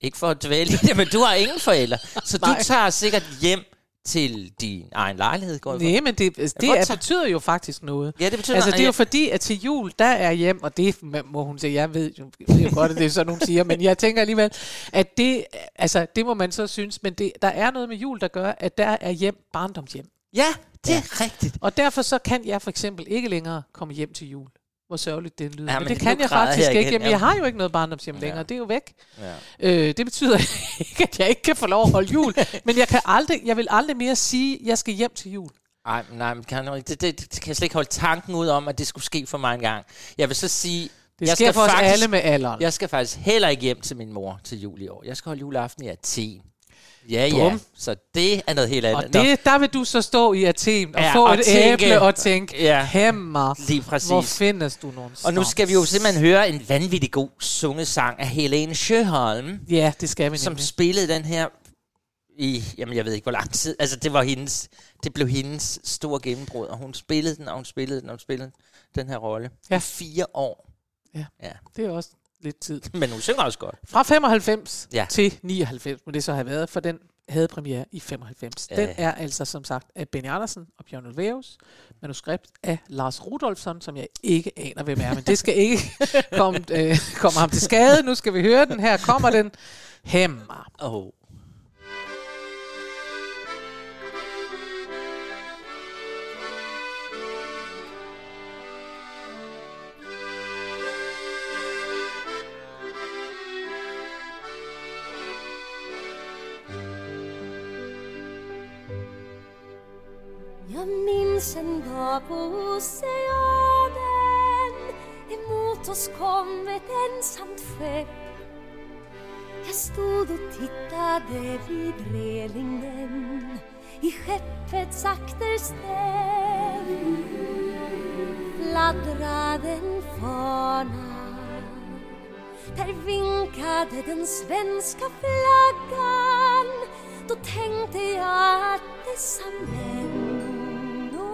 ikke for at dvæle i det, men du har ingen forældre. Så du tager sikkert hjem til din egen lejlighed, går. Nej, men det, det er, betyder jo faktisk noget. Ja, det betyder altså, noget, det er jo ja. fordi, at til jul, der er hjem, og det må hun sige, jeg ved jo, ved jo godt, at det er sådan, hun siger, men jeg tænker alligevel, at det, altså, det må man så synes, men det, der er noget med jul, der gør, at der er hjem barndomshjem. Ja, det er rigtigt. Og derfor så kan jeg for eksempel ikke længere komme hjem til jul. Hvor sørgeligt det lyder. Ja, men men det kan jeg faktisk jeg ikke. igen, Jamen, ja. jeg har jo ikke noget barndomshjem Ja. længere. Det er jo væk. Ja. Øh, det betyder ikke, at jeg ikke kan få lov at holde jul. men jeg, kan aldrig, jeg vil aldrig mere sige, at jeg skal hjem til jul. Ej, nej, men kan det, det, det, kan jeg slet ikke holde tanken ud om, at det skulle ske for mig en gang. Jeg vil så sige... Det jeg sker for os alle med alderen. Jeg skal faktisk heller ikke hjem til min mor til jul i år. Jeg skal holde juleaften i Athen. Ja, ja. Bum. Så det er noget helt andet. Og det, der vil du så stå i Athen og Ja, ja, få og et tænke- æble og tænke, Ja. ja. hæmmer, Lige præcis. hvor findes du nogen Og nu skal vi jo simpelthen høre en vanvittig god sungesang af Helene Sjøholm, Ja, det skal vi som nemlig. spillede den her i, jamen jeg ved ikke hvor lang tid. Altså det var hendes, det blev hendes store gennembrud, og hun spillede den, og hun spillede den, og hun spillede den her rolle. Ja. I fire år. Ja. ja. Det er også lidt tid. Men hun synger også godt. Fra 95 Ja. til 99, må det så have været, for den havde premiere i 95. Den Ja. er altså som sagt af Benny Andersen og Bjørn Ulvaeus, manuskript af Lars Rudolfsson, som jeg ikke aner, hvem er, men det skal ikke komme, øh, komme ham til skade. Nu skal vi høre den. Her kommer den. Hemma. Oh. Minns en på oceanen. Emot oss kom ett ensamt skepp. Jag stod och tittade vid relingen I skeppets akterställ Fladdrade en fana. Där vinkade den svenska flaggan. Då tänkte jag att dessa män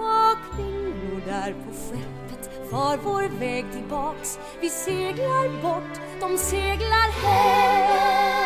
och kvinnor där på skeppet far vår väg tillbaks. Vi seglar bort, de seglar hem.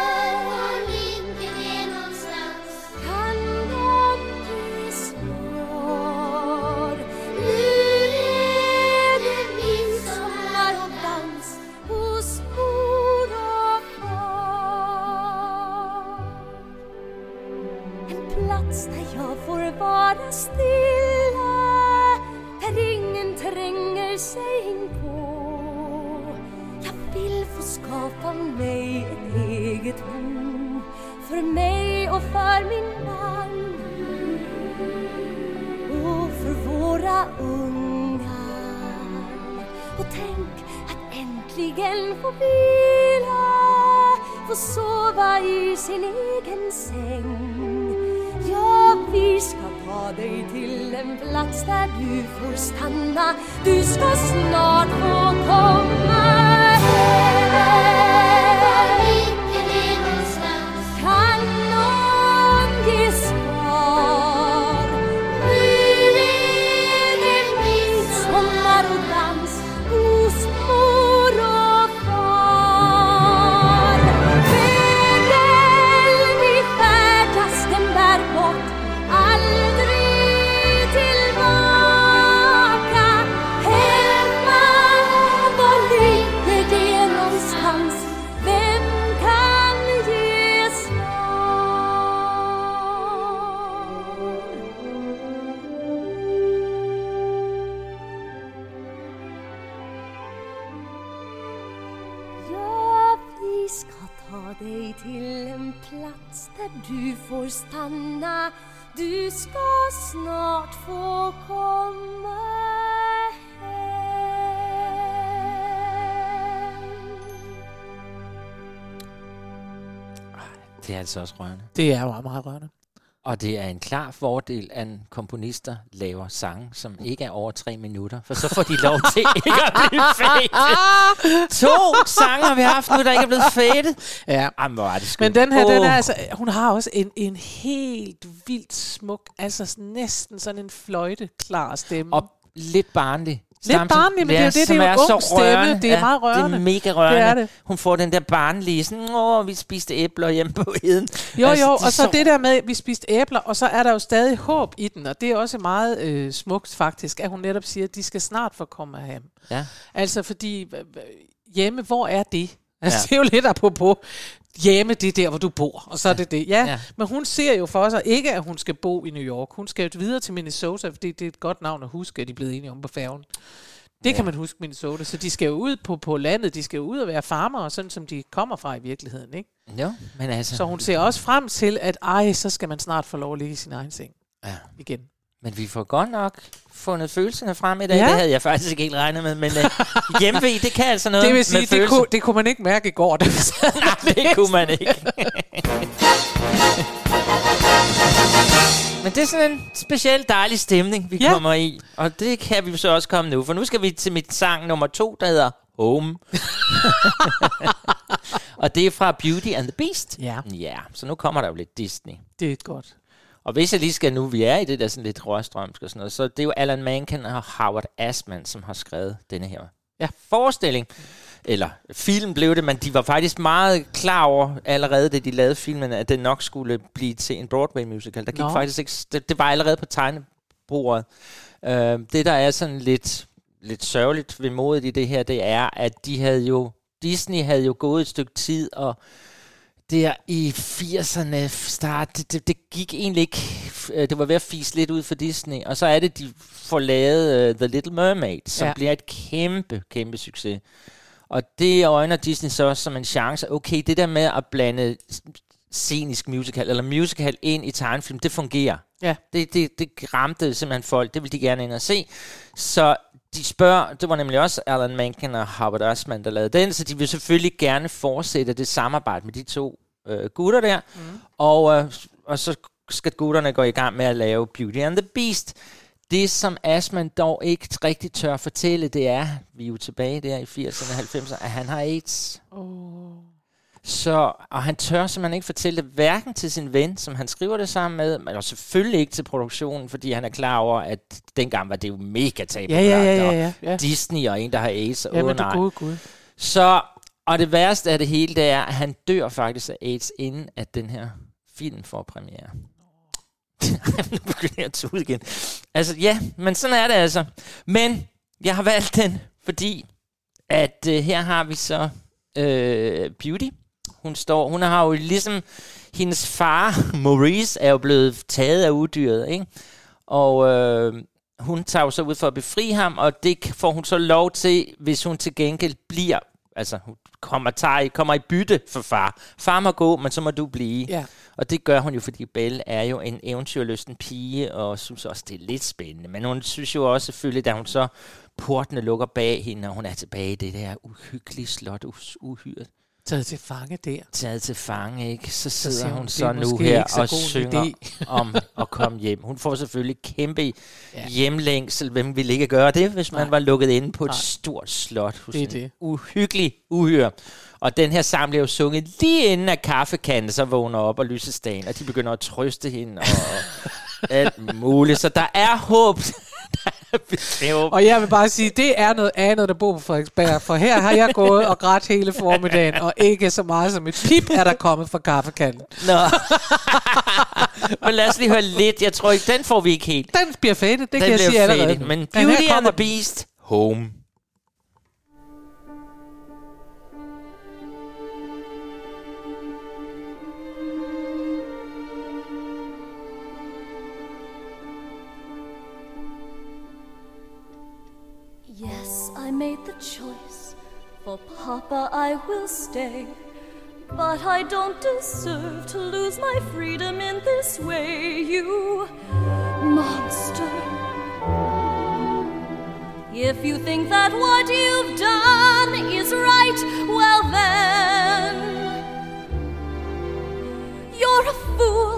Meget, meget rørende. Og det er en klar fordel, at komponister laver sange, som ikke er over tre minutter, for så får de lov til ikke at blive fade. To sange har vi haft nu, der ikke er blevet fade. Ja. Jamen, hvor er det skønt. Men den her, oh. den er altså, hun har også en, en helt vildt smuk, altså næsten sådan en fløjteklar stemme. Og lidt barnlig. Lidt barnlig, men det er jo det, det er jo en ung stemme. Det er meget rørende. Det er mega rørende. Det er det. Hun får den der barnlige, sådan, åh, vi spiste æbler hjemme på heden. Jo, Altså, jo, de er og så det der med, at vi spiste æbler, og så er der jo stadig håb i den, og det er også meget øh, smukt faktisk, at hun netop siger, at de skal snart få komme hjem. Ja. Altså fordi, hjemme, hvor er det? Altså, Ja. det er jo lidt apropos, hjemme, det er der, hvor du bor, og så er det det. Ja, Ja. men hun ser jo for sig ikke, at hun skal bo i New York. Hun skal jo videre til Minnesota, fordi det er et godt navn at huske, at de er blevet enige om på færgen. Det ja. kan man huske Minnesota. Så de skal jo ud på, på landet, de skal jo ud og være farmer, sådan som de kommer fra i virkeligheden, ikke? Jo, men altså... Så hun ser også frem til, at ej, så skal man snart få lov at ligge i sin egen seng Ja. igen. Men vi får godt nok fundet følelserne frem i dag. Ja. Det havde jeg faktisk ikke helt regnet med, men uh, hjemve, det kan altså noget Det vil sige, det kunne, det kunne man ikke mærke i går, da vi Nej, det kunne man ikke. Men det er sådan en speciel dejlig stemning, vi ja. kommer i. Og det kan vi så også komme nu, for nu skal vi til mit sang nummer to, der hedder Home. og det er fra Beauty and the Beast. Ja. Ja, så nu kommer der jo lidt Disney. Det er godt. Og hvis jeg lige skal nu, vi er i det der sådan lidt rørstrømsk og sådan noget, så det er jo Alan Menken og Howard Asman, som har skrevet denne her Ja. forestilling. Eller film blev det, men de var faktisk meget klar over allerede, da de lavede filmen, at den nok skulle blive til en Broadway musical. Der gik Nå. faktisk ikke, det, det var allerede på tegnebordet. Uh, det, der er sådan lidt, lidt sørgeligt ved modet i det her, det er, at de havde jo, Disney havde jo gået et stykke tid, og der i 80'erne start, det, det, det gik egentlig ikke, øh, det var ved at fise lidt ud for Disney, og så er det, de får lavet uh, The Little Mermaid, som Ja. bliver et kæmpe, kæmpe succes. Og det øjner Disney så også som en chance. Okay, det der med at blande scenisk musical, eller musical ind i tegnefilm, det fungerer. Ja. Det, det, det ramte simpelthen folk, det vil de gerne ind og se. Så de spørger, det var nemlig også Alan Menken og Howard Asman, der lavede den, så de vil selvfølgelig gerne fortsætte det samarbejde med de to øh, gutter der. Mm. Og, øh, og så skal gutterne gå i gang med at lave Beauty and the Beast. Det, som Asman dog ikke rigtig tør fortælle, det er, vi er jo tilbage der i 80'erne og 90'erne, at han har AIDS. Oh. Så, og han tør simpelthen ikke fortælle det, hverken til sin ven, som han skriver det sammen med, men og selvfølgelig ikke til produktionen, fordi han er klar over, at dengang var det jo mega tabu. Ja, ja, ja, ja, ja, ja. Disney og en, der har AIDS. Ja, åh, men nej. gode gud. Så, og det værste af det hele, det er, at han dør faktisk af AIDS, inden at den her film får premiere. nu begynder jeg at tude igen. Altså, ja, men sådan er det altså. Men jeg har valgt den, fordi at øh, her har vi så øh, Beauty. Hun står, hun har jo ligesom, hendes far, Maurice, er jo blevet taget af udyret, ikke? Og øh, hun tager jo så ud for at befri ham, og det får hun så lov til, hvis hun til gengæld bliver, altså hun kommer, tager, kommer i bytte for far. Far må gå, men så må du blive. Ja. Og det gør hun jo, fordi Belle er jo en eventyrlysten pige, og synes også, det er lidt spændende. Men hun synes jo også selvfølgelig, da hun så portene lukker bag hende, og hun er tilbage i det der uhyggelige slot, uhyret Taget til fange der. taget til fange, ikke? Så sidder hun, hun "Det så nu her så og synger idé." om at komme hjem. Hun får selvfølgelig kæmpe Ja. hjemlængsel. Hvem ville ikke gøre det, hvis man Nej. var lukket inde på et Nej. stort slot hos Det er en det. uhyggelig uhyre. Og den her sang bliver jo sunget lige inden at kaffekanden så vågner op og lysestagen, og de begynder at trøste hende og alt muligt. Så der er håb. Og jeg vil bare sige, det er noget andet, der bor på Frederiksberg, for her har jeg gået og grædt hele formiddagen, og ikke så meget som et pip er der kommet fra kaffekanden. Nå. Men lad os lige høre lidt. Jeg tror ikke, den får vi ikke helt. Den bliver fedt, det Den kan jeg bliver sige allerede. faded. nu. Men Beauty and the Beast, home. Papa, I will stay. But I don't deserve to lose my freedom in this way, you monster. If you think that what you've done is right, well then, you're a fool.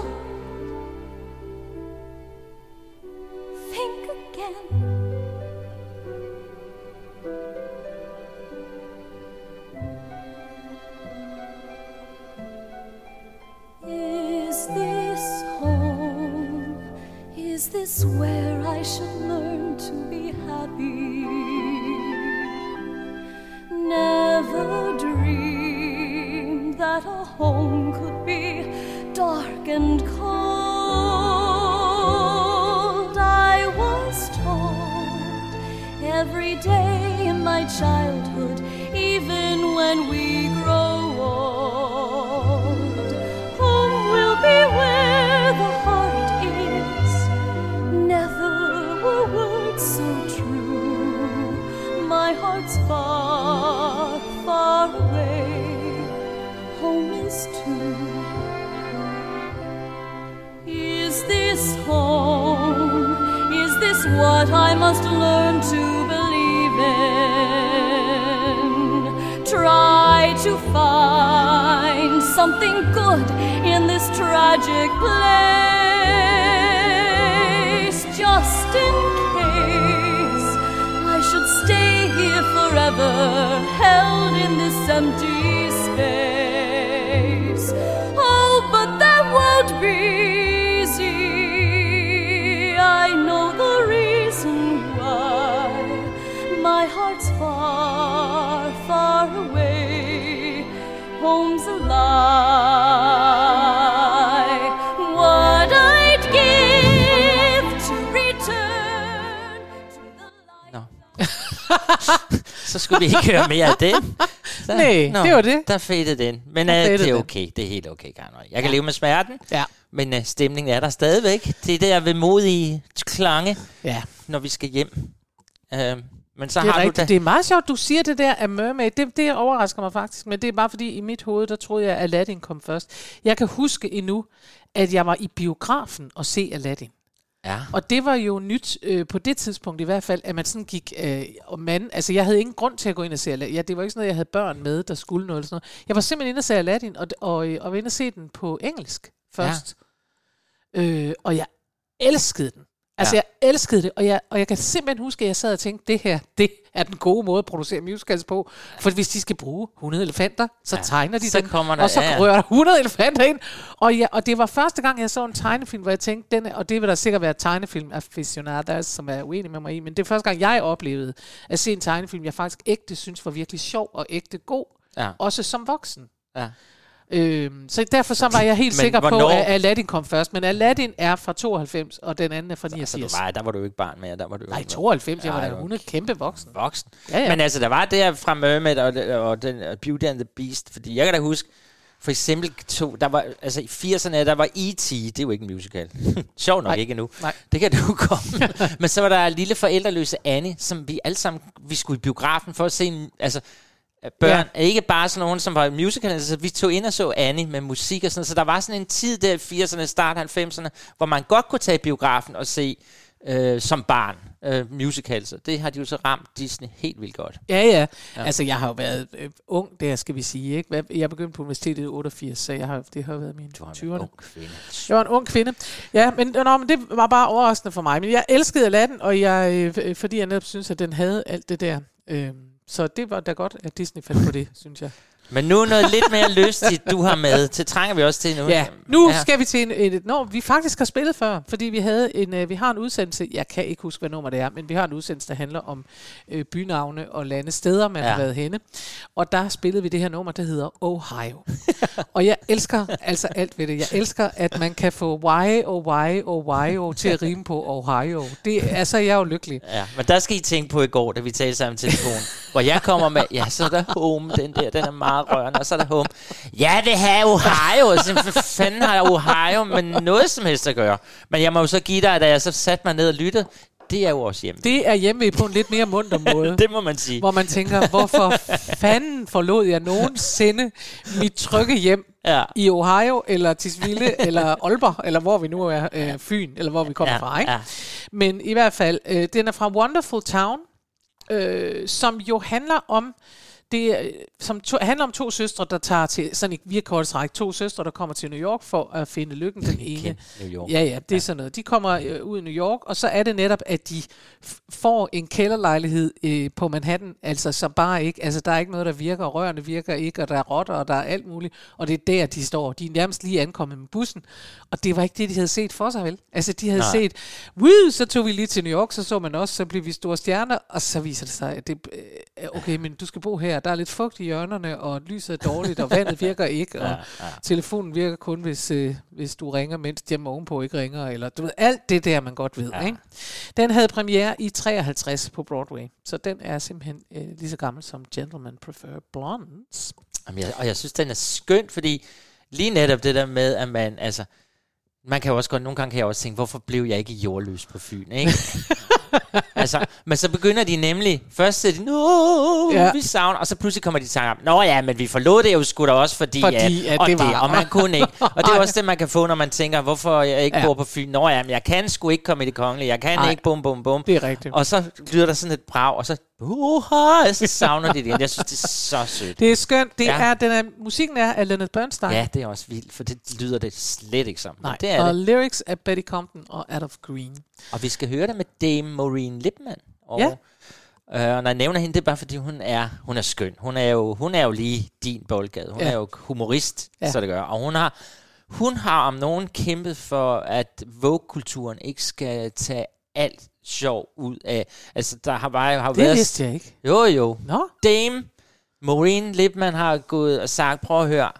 Skulle vi ikke høre mere af det. Så, Nej, det var det. Der fadede den. Men uh, det er okay. Det er helt okay, Karen. Jeg kan leve med smerten. Ja. Men uh, stemningen er der stadigvæk. Det er der vemodige klange, Ja. når vi skal hjem. Uh, men så det er har rigtigt. du da... Det er meget sjovt, du siger det der af Mermaid. Det, det overrasker mig faktisk, men det er bare fordi, i mit hoved, der troede jeg, at Aladdin kom først. Jeg kan huske endnu, at jeg var i biografen og se Aladdin. Ja. Og det var jo nyt øh, på det tidspunkt i hvert fald, at man sådan gik øh, og man, altså jeg havde ingen grund til at gå ind og se Aladdin. Ja, det var ikke sådan noget, jeg havde børn med, der skulle noget eller sådan noget. Jeg var simpelthen inde og se Aladdin, og, og, og var inde og se den på engelsk først. Ja. Øh, og jeg elskede den. Altså, Ja. jeg elskede det, og jeg, og jeg kan simpelthen huske, at jeg sad og tænkte, det her, det er den gode måde at producere musicals på. For hvis de skal bruge 100 elefanter, så Ja. tegner de Så den, kommer der- og så ja, ja. rører der 100 elefanter ind. Og, ja, og det var første gang, jeg så en tegnefilm, hvor jeg tænkte, den og det vil der sikkert være tegnefilm aficionados, som er uenige med mig i, men det er første gang, jeg oplevede at se en tegnefilm, jeg faktisk ægte synes var virkelig sjov og ægte god, Ja. også som voksen. Ja. Øhm, så derfor så var jeg helt sikker hvornår- på, at Aladdin kom først. Men Aladdin er fra 92, og den anden er fra Altså, 89. du var, der var du jo ikke barn mere. Der var du Nej, 92, jeg var da jo. 100 kæmpe voksen. voksen. Ja, ja. Men altså, der var der fra Mermaid og, og den og Beauty and the Beast, fordi jeg kan da huske, for eksempel to, der var, altså i 80'erne, der var E.T., det er jo ikke en musical. Sjov nok Nej. ikke endnu. Nej. Det kan du komme. Men så var der lille forældreløse Annie, som vi alle sammen, vi skulle i biografen for at se en, altså, børn, ja. ikke bare sådan nogen, som var musical, altså vi tog ind og så Annie med musik og sådan så der var sådan en tid der i 80'erne, start 90'erne, hvor man godt kunne tage i biografen og se øh, som barn øh, musicals, det har de jo så ramt Disney helt vildt godt. Ja, ja, Ja. Altså, jeg har jo været øh, ung der, skal vi sige. Ikke? Jeg begyndte på universitetet i 88, så jeg har, det har været mine Du har 20'erne. en ung kvinde. Jeg var en ung kvinde. Ja, men, nå, men det var bare overraskende for mig. Men jeg elskede Aladdin, og jeg, øh, fordi jeg netop synes, at den havde alt det der. Øh, så det var da godt, at Disney fandt på det, synes jeg. Men nu noget lidt mere lystigt, du har med. Det trænger vi også til nu. Ja, nu ja. skal vi til en, et nummer, vi faktisk har spillet før, fordi vi havde en, øh, vi har en udsendelse, jeg kan ikke huske, hvad nummer det er, men vi har en udsendelse, der handler om øh, bynavne og lande, steder, man Ja. har været henne. Og der spillede vi det her nummer, der hedder Ohio. og jeg elsker altså alt ved det. Jeg elsker, at man kan få why og why og why til at rime på Ohio. Det, altså, jeg er jo lykkelig. Ja, men der skal I tænke på i går, da vi talte sammen i telefon, hvor jeg kommer med, ja, så er der home, den der, den er meget rørende, og så er der home. Ja, det her Ohio, så hvad fanden har Ohio med noget som helst at gøre? Men jeg må jo så give dig, da jeg så satte mig ned og lyttede, det er jo også hjemme. Det er hjemme på en lidt mere munter måde. det må man sige. Hvor man tænker, hvorfor fanden forlod jeg nogensinde mit trygge hjem Ja. i Ohio, eller Tisvilde, eller Aalborg, eller hvor vi nu er, øh, Fyn, eller hvor vi kommer Ja, fra. Ikke? ja. Men i hvert fald, øh, den er fra Wonderful Town, øh, som jo handler om det øh, som to, handler om to søstre, der tager til, sådan ikke virkelig træk, to søstre, der kommer til New York for at finde lykken. Den ene, New York. ja, ja, det er sådan noget. De kommer øh, ud i New York, og så er det netop, at de får en kælderlejlighed øh, på Manhattan, altså som bare ikke, altså der er ikke noget, der virker, og rørene virker ikke, og der er rotter, og der er alt muligt, og det er der, de står. De er nærmest lige ankommet med bussen, og det var ikke det, de havde set for sig, vel? Altså, de havde Nej. set, Woo, så tog vi lige til New York, så så man også, så blev vi store stjerner, og så viser det sig, at det, øh, okay, men du skal bo her, der er lidt fugt i hjørnerne, og lyset er dårligt, og vandet virker ikke, og Ja, ja. telefonen virker kun, hvis, øh, hvis du ringer, mens dem ovenpå ikke ringer, eller du ved, alt det der, man godt ved, Ja. ikke? Den havde premiere i 53 på Broadway, så den er simpelthen øh, lige så gammel som Gentlemen Prefer Blondes. Jamen, jeg, og jeg synes, den er skønt, fordi lige netop det der med, at man, altså, man kan jo også godt, nogle gange kan jeg også tænke, hvorfor blev jeg ikke jordløs på Fyn, ikke? altså, men så begynder de nemlig, først siger de, Nå, ja. Vi savner, og så pludselig kommer de til om, Nå ja, men vi forlod det jo sgu da også, fordi, Fordi, at, at og det var- og man kunne ikke. Og det er også det, man kan få, når man tænker, hvorfor jeg ikke ja. Bor på Fyn. Nå ja, men jeg kan sgu ikke komme i det kongelige, jeg kan Nej. ikke, bum, bum, bum. Det er rigtigt. Og så lyder der sådan et brag, og så, uha, så savner de det igen. Jeg synes, det er så sødt. Det er skønt. Det Ja. er, den er, musikken er af Leonard Bernstein. Ja, det er også vildt, for det lyder det slet ikke som. Nej, Det er og det. lyrics af Betty Compton og Adolph Green. Og vi skal høre det med Dame Maureen Lipman. Og Ja. Uh, og når jeg nævner hende, det er bare fordi, hun er, hun er skøn. Hun er jo, hun er jo lige din boldgade. Hun Ja. er jo humorist, Ja. så det gør. Og hun har, hun har om nogen kæmpet for, at Vogue-kulturen ikke skal tage alt sjov ud af... Altså, der har bare har Det været... vidste jeg ikke. Jo, jo. Nå. Dame Maureen Lipman har gået og sagt, prøv at høre,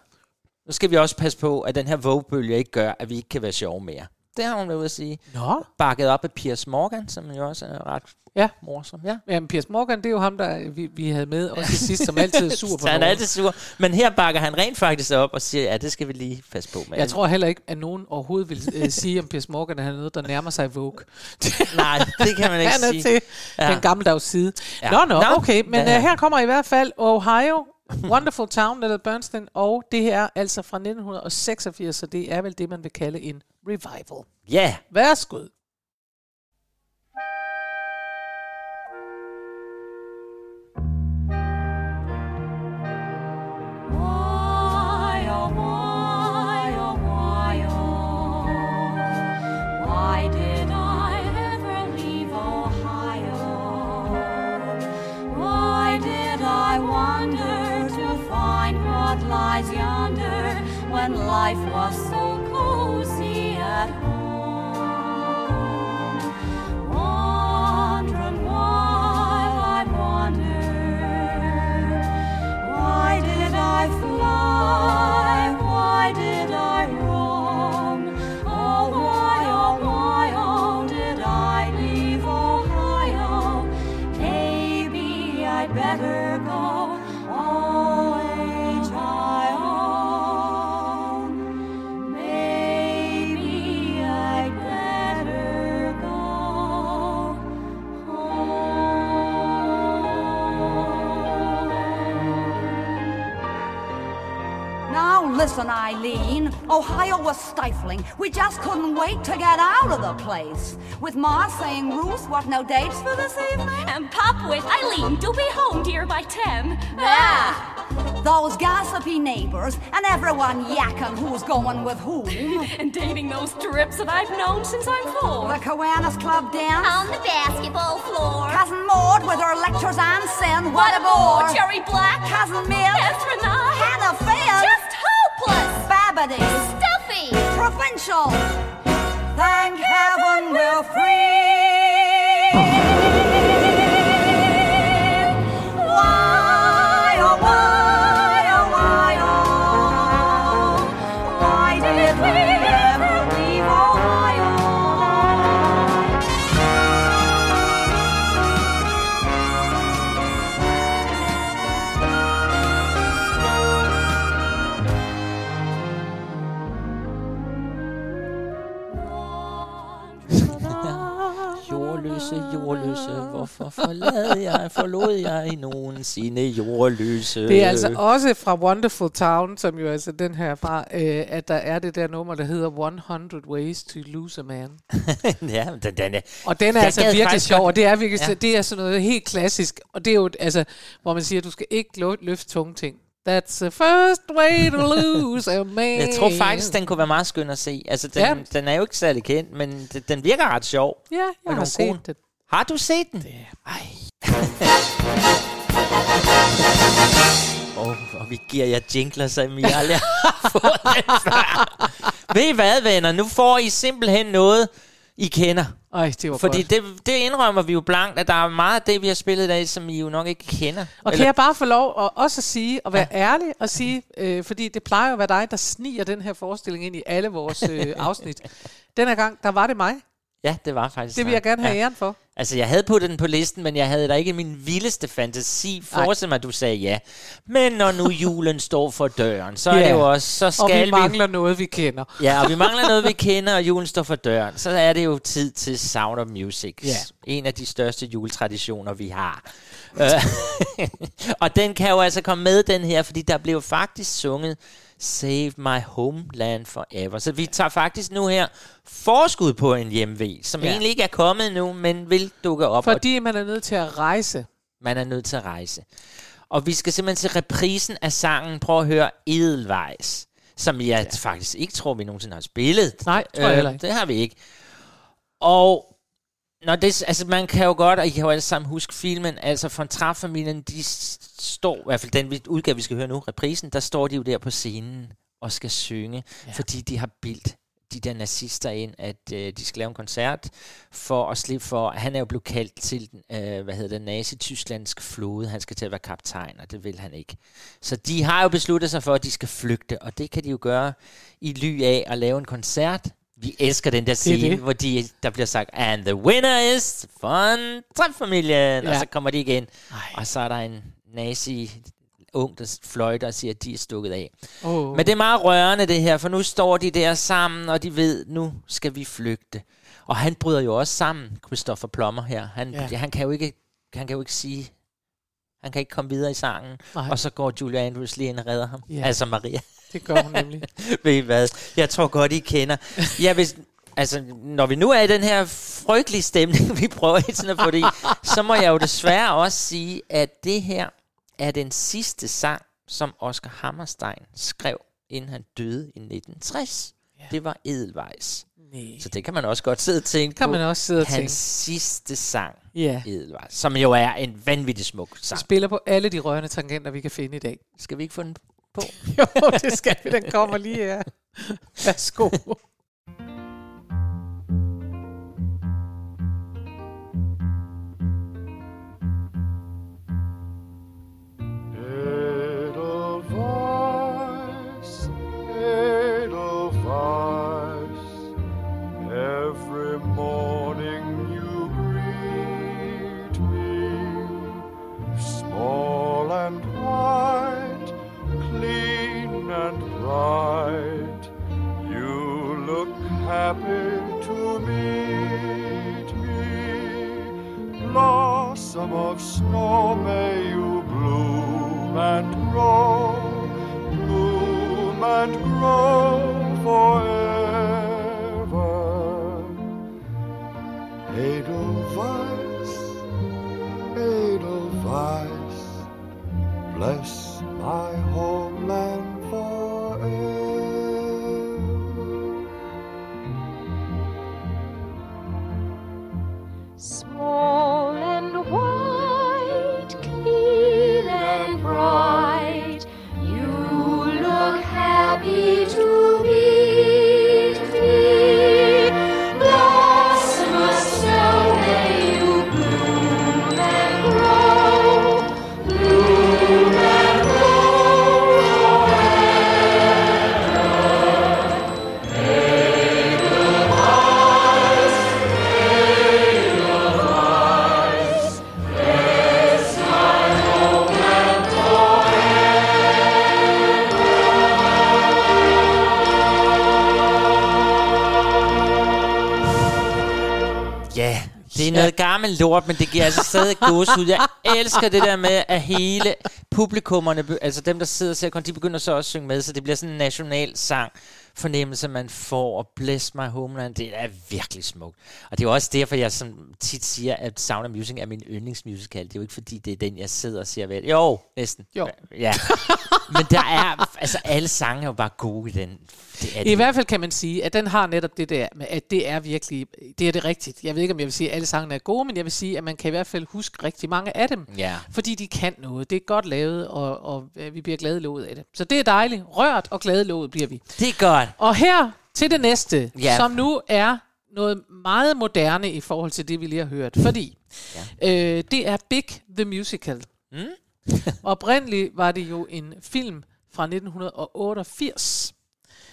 nu skal vi også passe på, at den her Vogue-bølge ikke gør, at vi ikke kan være sjove mere. Det har hun været ude at sige. Nå. Bakket op af Piers Morgan, som jo også er ret Ja. morsom. Ja. Jamen, Piers Morgan, det er jo ham, der vi, vi havde med også sidst, som altid er sur på han er altid sur. Men her bakker han rent faktisk op og siger, ja, det skal vi lige passe på med. Jeg tror heller ikke, at nogen overhovedet vil øh, sige om Piers Morgan, at han er noget, der nærmer sig Vogue. Nej, det kan man ikke han er sige. til Ja. den gammeldags side. Ja. Nå, nå, Nå, okay. Men ja. uh, her kommer i hvert fald Ohio, Wonderful Town, eller Bernstein, og det her er altså fra 1986, så det er vel det, man vil kalde en revival. Ja. Værsgo. Why, when life was Eileen. Ohio was stifling. We just couldn't wait to get out of the place. With Ma saying, Ruth, what, no dates for this evening? And Pop with Eileen, do be home, dear, by ten. Yeah. Ah. Those gossipy neighbors and everyone yakking who's going with whom. and dating those drips that I've known since I'm four. The Kiwanis Club dance. On the basketball floor. Cousin Maud with her lectures on sin. What, What a bore. Jerry Black. Cousin Mill. Astronaut. Nobody. Stuffy. Provincial. Forlad jeg, forlod jeg nogensinde jordløse? Det er altså også fra Wonderful Town, som jo altså den her fra, øh, at der er det der nummer, der hedder 100 Ways to Lose a Man. ja, den, den er... Og den er Jeg altså virkelig sjov, og det er virkelig, Ja. det er sådan noget helt klassisk, og det er jo, altså, hvor man siger, du skal ikke lø- løfte tunge ting. That's the first way to lose a man. Jeg tror faktisk, den kunne være meget skøn at se. Altså, den, Ja. den er jo ikke særlig kendt, men den, den virker ret sjov. Ja, jeg har set den. Har du set den? Ej. oh, og vi giver jer jingler, som I aldrig har fået. Ved I hvad, venner? Nu får I simpelthen noget, I kender. Ej, det var Fordi godt. det, det indrømmer vi jo blankt, at der er meget af det, vi har spillet i dag, som I jo nok ikke kender. Og kan jeg bare få lov at også at sige, og være ja. ærlig og sige, øh, fordi det plejer jo at være dig, der sniger den her forestilling ind i alle vores øh, afsnit. Den her gang, der var det mig. Ja, det var faktisk Det vil jeg gerne have ja. æren for. Altså, jeg havde puttet den på listen, men jeg havde da ikke min vildeste fantasi forestillet mig, at du sagde ja. Men når nu julen står for døren, så er Ja. det jo også, så Og skal vi mangler noget, vi kender. Ja, og vi mangler noget, vi kender, og julen står for døren. Så er det jo tid til Sound of Music. Ja. En af de største juletraditioner, vi har. Øh, og den kan jo altså komme med, den her, fordi der blev faktisk sunget Save My Homeland Forever. Så vi tager faktisk nu her forskud på en hjemve, som Ja. egentlig ikke er kommet nu, men vil dukke op. Fordi man er nødt til at rejse. man er nødt til at rejse. Og vi skal simpelthen til reprisen af sangen. Prøv at høre Edelweiss, som jeg ja. faktisk ikke tror, vi nogensinde har spillet. Øh, Nej, tror jeg heller ikke. Det har vi ikke. Og Nå, det, altså man kan jo godt, og I kan jo alle sammen huske filmen, altså von Trapp-familien, de står, i hvert fald den udgave, vi skal høre nu, reprisen, der står de jo der på scenen og skal synge, ja. fordi de har bildt de der nazister ind, at øh, de skal lave en koncert for at slippe for, han er jo blevet kaldt til, øh, hvad hedder det, nazi-tysklandsk flåde, han skal til at være kaptajn, og det vil han ikke. Så de har jo besluttet sig for, at de skal flygte, og det kan de jo gøre i ly af at lave en koncert, vi elsker den der scene, det det. hvor de, der bliver sagt, and the winner is von Trapp-familien, ja. og så kommer de igen, Ej. og så er der en nazi ung, der fløjter og siger, at de er stukket af. Oh. Men det er meget rørende det her, for nu står de der sammen, og de ved, nu skal vi flygte. Og han bryder jo også sammen, Christopher Plummer her. Han, ja. han, kan, jo ikke, han kan jo ikke sige, han kan ikke komme videre i sangen. Nej. Og så går Julia Andrews lige ind og redder ham. Ja. Altså Maria. Det gør hun nemlig. ved I hvad? Jeg tror godt, I kender. Ja, hvis, altså, når vi nu er i den her frygtelige stemning, vi prøver hele tiden at få det i, så må jeg jo desværre også sige, at det her er den sidste sang, som Oscar Hammerstein skrev, inden han døde i 1960. Ja. Det var Edelweiss. Nee. Så det kan man også godt sidde og tænke kan på. man også sidde og Hans tænke. sidste sang, ja. Edelweiss, som jo er en vanvittig smuk sang. Vi spiller på alle de rørende tangenter, vi kan finde i dag. Skal vi ikke få den på? jo, det skal vi. Den kommer lige her. Værsgo. gammel lort, men det giver altså stadig ud. Jeg elsker det der med, at hele publikummerne, altså dem, der sidder og ser, de begynder så også at synge med, så det bliver sådan en national sang fornemmelse, man får, og Bless My Homeland, det er virkelig smukt. Og det er også derfor, jeg sådan tit siger, at Sound of Music er min yndlingsmusical. Det er jo ikke, fordi det er den, jeg sidder og siger vel. Jo, næsten. Jo. Ja. Men der er, altså alle sange er jo bare gode i den. Det er I det. hvert fald kan man sige, at den har netop det der, med, at det er virkelig, det er det rigtigt. Jeg ved ikke, om jeg vil sige, at alle sangene er gode, men jeg vil sige, at man kan i hvert fald huske rigtig mange af dem. Ja. Fordi de kan noget. Det er godt lavet, og, og vi bliver glade låget af det. Så det er dejligt. Rørt og glade låget bliver vi. Det er godt. Og her til det næste, ja. som nu er noget meget moderne i forhold til det, vi lige har hørt. Fordi ja. øh, det er Big the Musical. Mm. Oprindeligt var det jo en film fra 1988.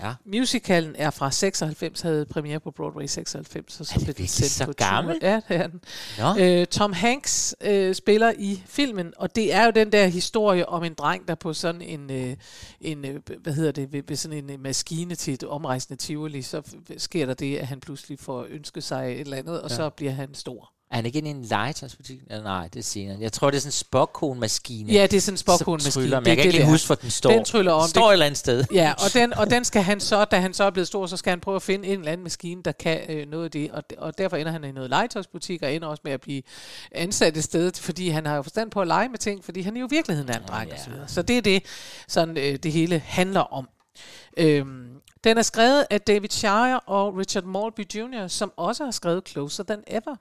Ja. Musicalen er fra 96, havde premiere på Broadway 96, og så blev den sendt så på gammel? Ja, det er den. Øh, Tom Hanks øh, spiller i filmen, og det er jo den der historie om en dreng, der på sådan en, øh, en øh, hvad hedder det, ved, ved sådan en øh, maskine til et omrejsende Tivoli, så sker der det, at han pludselig får ønsket sig et eller andet, og ja. så bliver han stor. Er han ikke inde i en legetøjsbutik? Nej, det er senere. Jeg tror, det er sådan en spokkonmaskine. Ja, det er sådan en spokkonmaskine. Men jeg kan det, ikke huske, hvor den står. Den tryller om. Den står et eller andet sted. Ja, og den, og den skal han så, da han så er blevet stor, så skal han prøve at finde en eller anden maskine, der kan øh, noget af det. Og, og derfor ender han i noget legetøjsbutik, og ender også med at blive ansat et sted, fordi han har jo forstand på at lege med ting, fordi han er jo i virkeligheden er en dreng. Oh, ja. så, så det er det, sådan, øh, det hele handler om. Øhm, den er skrevet af David Shire og Richard Maltby Jr., som også har skrevet Closer Than Ever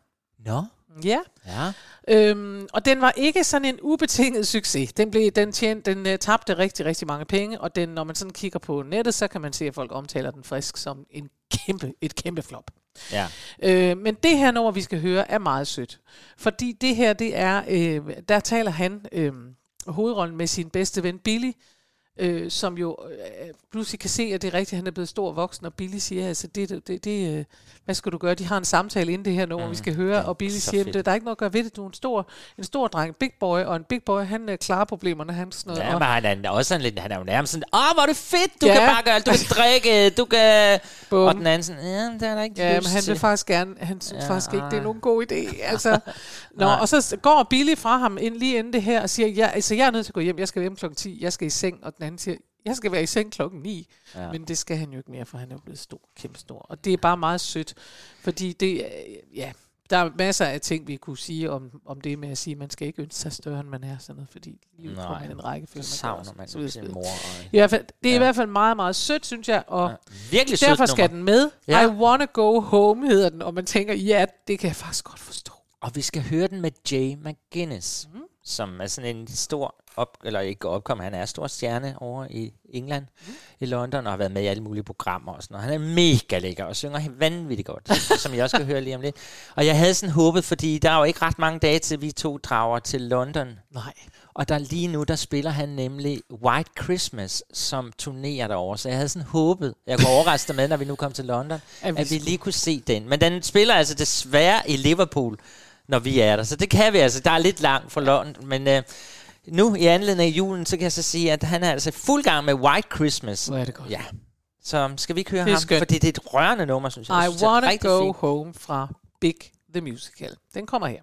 Nå. Ja. Ja. Øhm, og den var ikke sådan en ubetinget succes. Den, blev, den, tjente, den uh, tabte rigtig, rigtig mange penge, og den, når man sådan kigger på nettet, så kan man se, at folk omtaler den frisk som en kæmpe, et kæmpe flop. Ja. Øh, men det her nummer, vi skal høre, er meget sødt. Fordi det her, det er, øh, der taler han øh, hovedrollen med sin bedste ven Billy, øh, som jo øh, pludselig kan se, at det er rigtigt, at han er blevet stor voksen, og Billy siger, altså, det, det, det, øh, hvad skal du gøre? De har en samtale inden det her nummer, mm, vi skal høre, og Billy siger, fedt. der er ikke noget at gøre ved det, du er en stor, en stor dreng, big boy, og en big boy, han øh, klarer problemerne, han sådan noget. Ja, men han er også sådan lidt, han er jo nærmest sådan, åh, hvor er det fedt, du Ja. kan bare gøre alt, du kan drikke, du kan... Bum. Og den anden sådan, ja, det er der ikke Ja, men han til. vil faktisk gerne, han synes ja, faktisk ikke, det er nogen god idé. Altså, nå, og så går Billy fra ham ind, lige inden det her og siger, ja, altså, jeg er nødt til at gå hjem, jeg skal hjem klokken 10, jeg skal i seng, og den anden siger, jeg skal være i seng klokken 9. Ja. Men det skal han jo ikke mere, for han er jo blevet stor, kæmpe stor. Og det er bare meget sødt, fordi det, øh, ja, der er masser af ting, vi kunne sige om, om det med at sige, at man skal ikke ønske sig større, end man er, sådan noget, fordi livet Nej, kommer i en række film. så savner man sin mor og- I hvert fald, det er Ja. i hvert fald meget, meget sødt, synes jeg, og Ja, virkelig sødt derfor skal nummer. den med. Ja. I Wanna Go Home hedder den, og man tænker, ja, det kan jeg faktisk godt forstå. Og vi skal høre den med Jay McGuinness, Mhm. mm. som er sådan en stor op, eller ikke opkom, han er stor stjerne over i England, mm. i London, og har været med i alle mulige programmer og sådan noget. Han er mega lækker og synger vanvittigt godt, som jeg også skal høre lige om lidt. Og jeg havde sådan håbet, fordi der er jo ikke ret mange dage til, vi to drager til London. Nej. Og der lige nu, der spiller han nemlig White Christmas, som turnerer derovre. Så jeg havde sådan håbet, jeg kunne overraske dig med, når vi nu kom til London, At vi at vi lige kunne se den. Men den spiller altså desværre i Liverpool, når vi er der. Så det kan vi altså. Der er lidt langt fra London. Men øh, nu i anledning af julen, så kan jeg så sige, at han er altså fuld gang med White Christmas. Hvor er det godt. Ja. Så skal vi ikke høre Det er ham? skønt. Fordi det er et rørende nummer, synes jeg. jeg I synes, Wanna Go fint. Home fra Big The Musical. Den kommer her.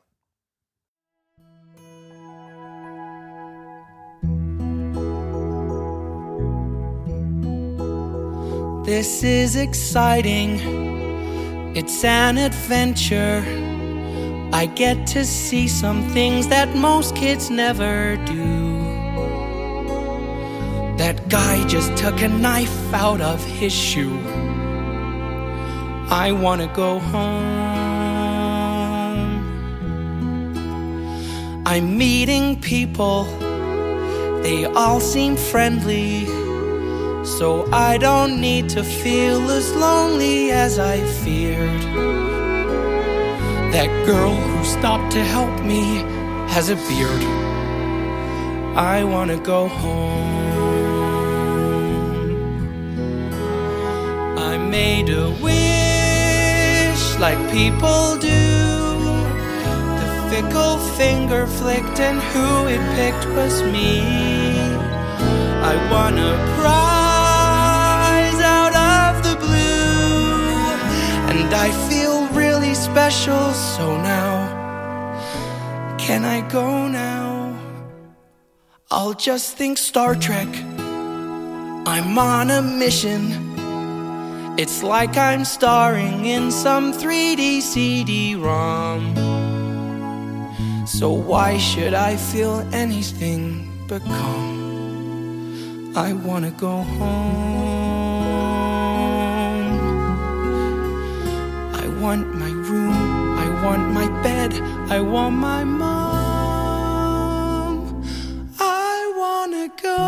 This is exciting. It's an adventure. I get to see some things that most kids never do. That guy just took a knife out of his shoe. I want to go home. I'm meeting people, they all seem friendly. So I don't need to feel as lonely as I feared. That girl who stopped to help me has a beard. I wanna go home. I made a wish like people do. The fickle finger flicked, and who it picked was me. I won a prize out of the blue, and I special. So now, can I go now? I'll just think Star Trek. I'm on a mission. It's like I'm starring in some 3D CD ROM. So why should I feel anything but calm? I wanna go home. Want my bed, I want my mom. I wanna go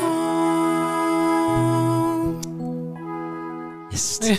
home. Yes.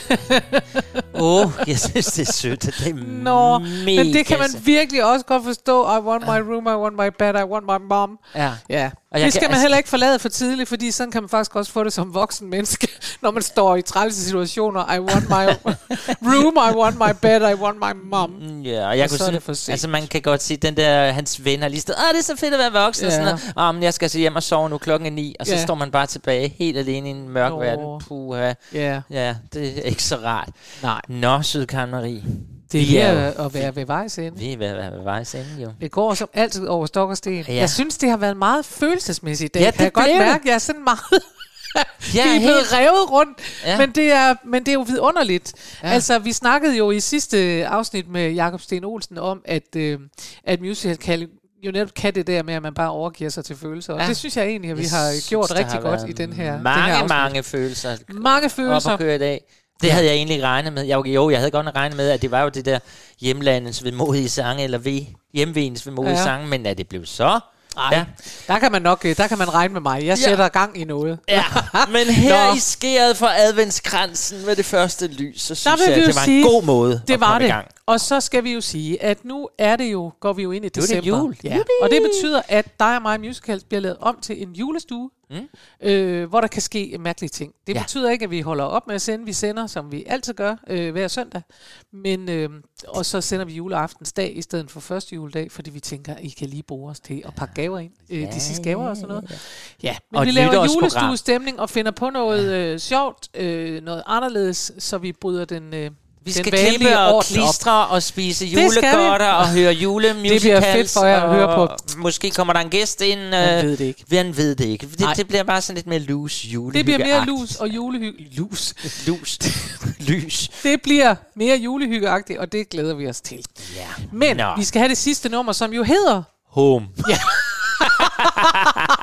Åh, oh, jeg synes, det er sødt. Det er Nå, mega men det kan man virkelig også godt forstå. I want my room, I want my bed, I want my mom. Ja. Ja, Og jeg det kan- skal man altså- heller ikke forlade for tidligt, fordi sådan kan man faktisk også få det som voksen menneske, når man står i trælse situationer. I want my room, I want my bed, I want my mom. Mm, Ja, og jeg Og kunne så sådan, det altså man kan godt sige, den der, hans ven har lige stået, åh, det er så fedt at være voksen, og Ja. sådan noget. Åh, men jeg skal altså hjem og sove nu, klokken er ni, og så Ja. står man bare tilbage helt alene i en mørk Nå. verden. Puha. Ja. Ja, det er ikke så rart. Nej. Nå, Sydkaren Marie. Det Vi er jo- at være ved vejs ende. Vi er ved at være ved vejs ende, jo. Det går som altid over stok og sten. Ja. Jeg synes, det har været meget følelsesmæssigt i dag. Ja, kan jeg det godt det. mærke. Jeg er sådan meget... Ja, vi er blevet helt- revet rundt, Ja. men, det er, men det er jo vidunderligt. Ja. Altså, vi snakkede jo i sidste afsnit med Jakob Sten Olsen om, at, øh, at musical kan jo netop kan det der med, at man bare overgiver sig til følelser. Og Ja. det synes jeg egentlig, at vi Jeg har synes, gjort rigtig har godt i den her, Mange, det her afsnit. mange følelser. Mange følelser. Op at køre i dag. Det Ja. havde jeg egentlig ikke regnet med. Jeg, jo, jeg havde godt regnet med, at det var jo det der hjemlandets vemodige sange, eller ved, hjemvens vemodige Ja. sange, men at det blev så... Ej, ja. der kan man nok, øh, der kan man regne med mig. Jeg Ja. sætter gang i noget. Ja, men her Nå. i skæret for adventskransen med det første lys, så synes jeg, at det var sige, en god måde Det at var komme det. i gang. Og så skal vi jo sige, at nu er det jo, går vi jo ind i Nu er det december. jul. Ja. Og det betyder, at dig og mig Musicals bliver lavet om til en julestue, Mm. øh, hvor der kan ske mærkelige ting. Det Ja. betyder ikke, at vi holder op med at sende. Vi sender, som vi altid gør, øh, hver søndag. Men, øh, og så sender vi juleaftensdag i stedet for første juledag, fordi vi tænker, at I kan lige bruge os til at pakke gaver ind. Øh, de sidste gaver og sådan noget. Ja, men Og vi laver julestuestemning og finder på noget øh, sjovt, øh, noget anderledes, så vi bryder den øh, Vi skal klippe og op. klistre og spise julegodter og høre julemusicals. Det bliver fedt for jer at høre på. Måske kommer der en gæst ind. Man øh, ved det ikke. Man ved det ikke. Det, det bliver bare sådan lidt mere loose jule. Det bliver mere lus og julehygge. Lus. Lus. Lys. Det bliver mere julehyggeagtigt, og det glæder vi os til. Ja. Men Nå. vi skal have det sidste nummer, som jo hedder... Home. Ja.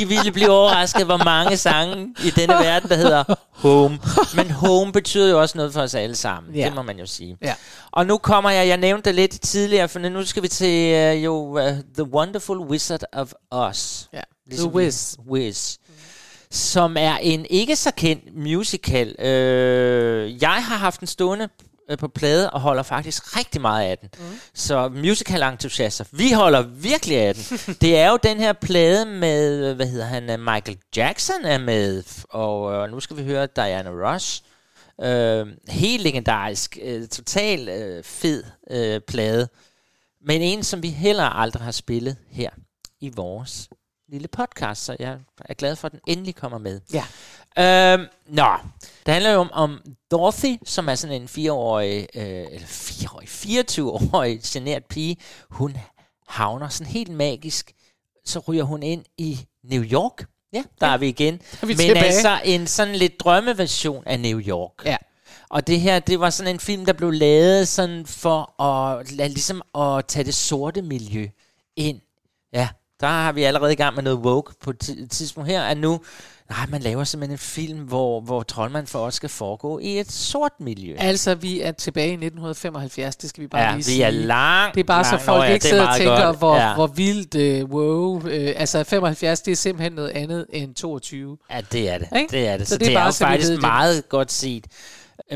I ville blive overrasket, hvor mange sange i denne verden, der hedder Home. Men Home betyder jo også noget for os alle sammen. Ja. Det må man jo sige. Ja. Og nu kommer jeg, jeg nævnte det lidt tidligere, for nu skal vi til uh, jo uh, The Wonderful Wizard of Oz. Ja. Ligesom The Wiz. Wiz. Som er en ikke så kendt musical. Øh, jeg har haft den stående øh, på plade og holder faktisk rigtig meget af den. Mm. Så musical-entusiaster, vi holder virkelig af den. det er jo den her plade med, hvad hedder han, øh, Michael Jackson er med, og øh, nu skal vi høre Diana Ross. Øh, helt legendarisk, øh, total øh, fed øh, plade. Men en, som vi heller aldrig har spillet her i vores lille podcast, så jeg er glad for, at den endelig kommer med. Ja. Øhm, nå, det handler jo om, om Dorothy, som er sådan en fireårig, øh, eller fireårig, 24-årig genert pige. Hun havner sådan helt magisk, så ryger hun ind i New York. Ja, der er vi igen. er vi Men tilbage. altså en sådan lidt drømmeversion af New York. Ja. Og det her, det var sådan en film, der blev lavet sådan for at, ligesom at tage det sorte miljø ind. Ja, der har vi allerede i gang med noget woke på et ti- tidspunkt her, at nu, nej, man laver simpelthen en film, hvor, hvor Troldmand for os skal foregå i et sort miljø. Altså, vi er tilbage i 1975, det skal vi bare Ja, lige vi sige. er langt, Det er bare så langt- folk Nå ja, ikke er sidder og tænker, godt. hvor, Ja. hvor vildt, øh, wow. Øh, altså, 75, det er simpelthen noget andet end 22. Ja, det er det. Ikke? Det er det. Så Så, det er det, er bare, jo så faktisk det. meget godt set.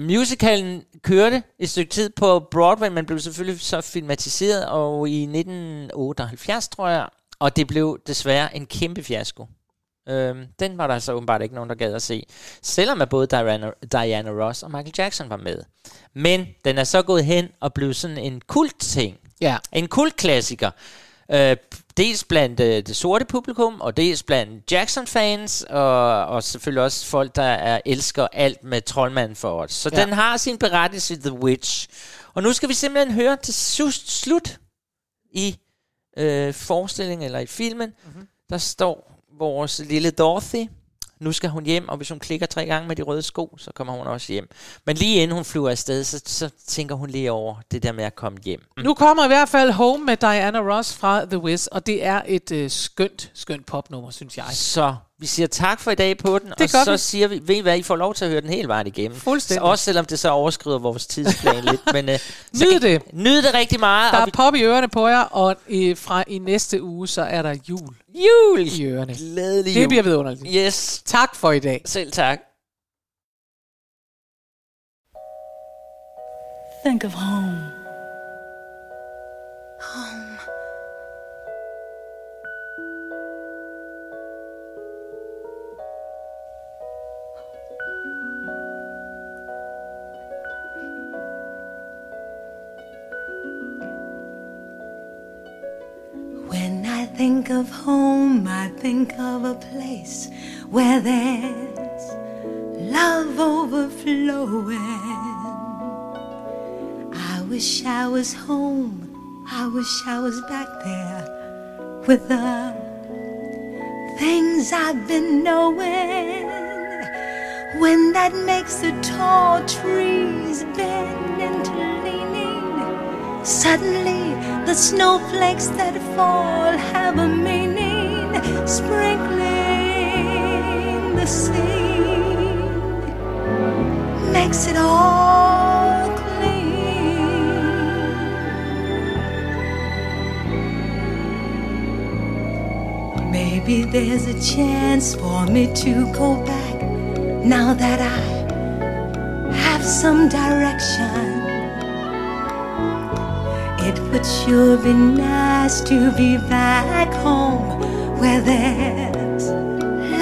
Musicalen kørte et stykke tid på Broadway, men blev selvfølgelig så filmatiseret, og i 1978, tror jeg, og det blev desværre en kæmpe fiasko. Øhm, den var der så åbenbart ikke nogen, der gad at se. Selvom at både Diana, Diana Ross og Michael Jackson var med. Men den er så gået hen og blevet sådan en kult ting. Ja. En kultklassiker. Øh, dels blandt øh, det sorte publikum, og dels blandt Jackson-fans, og, og selvfølgelig også folk, der er, elsker alt med troldmanden for os. Så Ja. den har sin berettelse i The Witch. Og nu skal vi simpelthen høre til slut i øh, forestillingen, eller i filmen, mm-hmm. der står vores lille Dorothy. Nu skal hun hjem, og hvis hun klikker tre gange med de røde sko, så kommer hun også hjem. Men lige inden hun flyver afsted, så, så tænker hun lige over det der med at komme hjem. Nu kommer i hvert fald Home med Diana Ross fra The Wiz, og det er et øh, skønt, skønt popnummer, synes jeg. Så vi siger tak for i dag på den, Det og så vi. siger vi, ved I hvad, I får lov til at høre den hele vejen igennem. Fuldstændig. Så også selvom det så overskrider vores tidsplan lidt. Men, uh, Nyd det. Nyd det rigtig meget. Der er vi, pop i ørerne på jer, og øh, fra i næste uge, så er der jul jul! i ørerne. Glædelig Det jul. bliver vidunderligt. Yes, Tak for i dag. selv tak. Think of. Home. Think of home, I think of a place where there's love overflowing. I wish I was home. I wish I was back there with the things I've been knowing. When that makes the tall trees bend. Suddenly, the snowflakes that fall have a meaning, sprinkling the scene makes it all clean. Maybe there's a chance for me to go back now that I have some direction. Would sure be nice to be back home where there's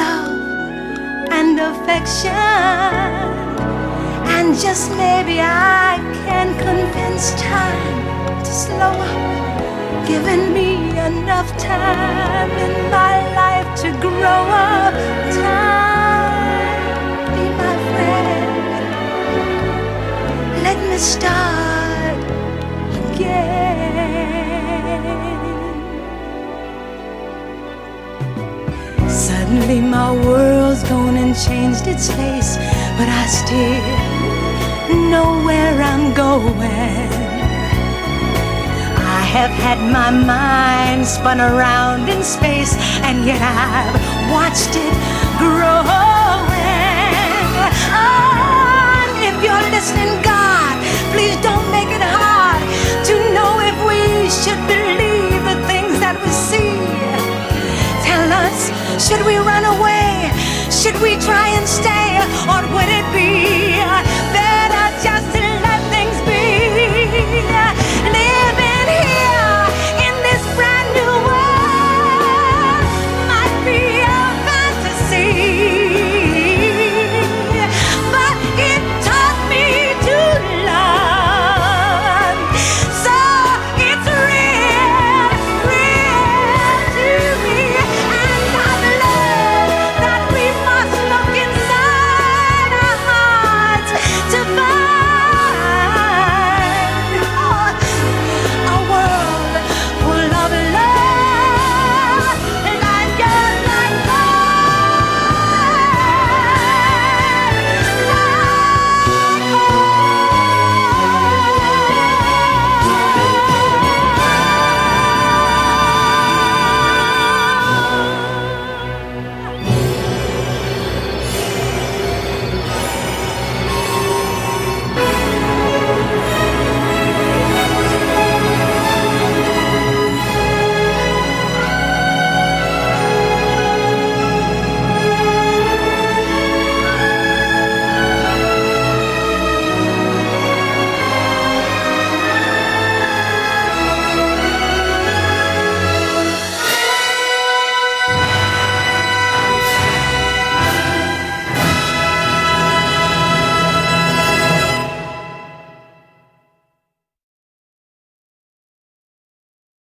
love and affection. And just maybe I can convince time to slow up, giving me enough time in my life to grow up. Time, be my friend. Let me start again. Suddenly my world's gone and changed its face, but I still know where I'm going. I have had my mind spun around in space, and yet I've watched it growing. Oh, if you're listening, God, please don't make it hard to know if we should believe Should we run away? Should we try and stay? Or would it be?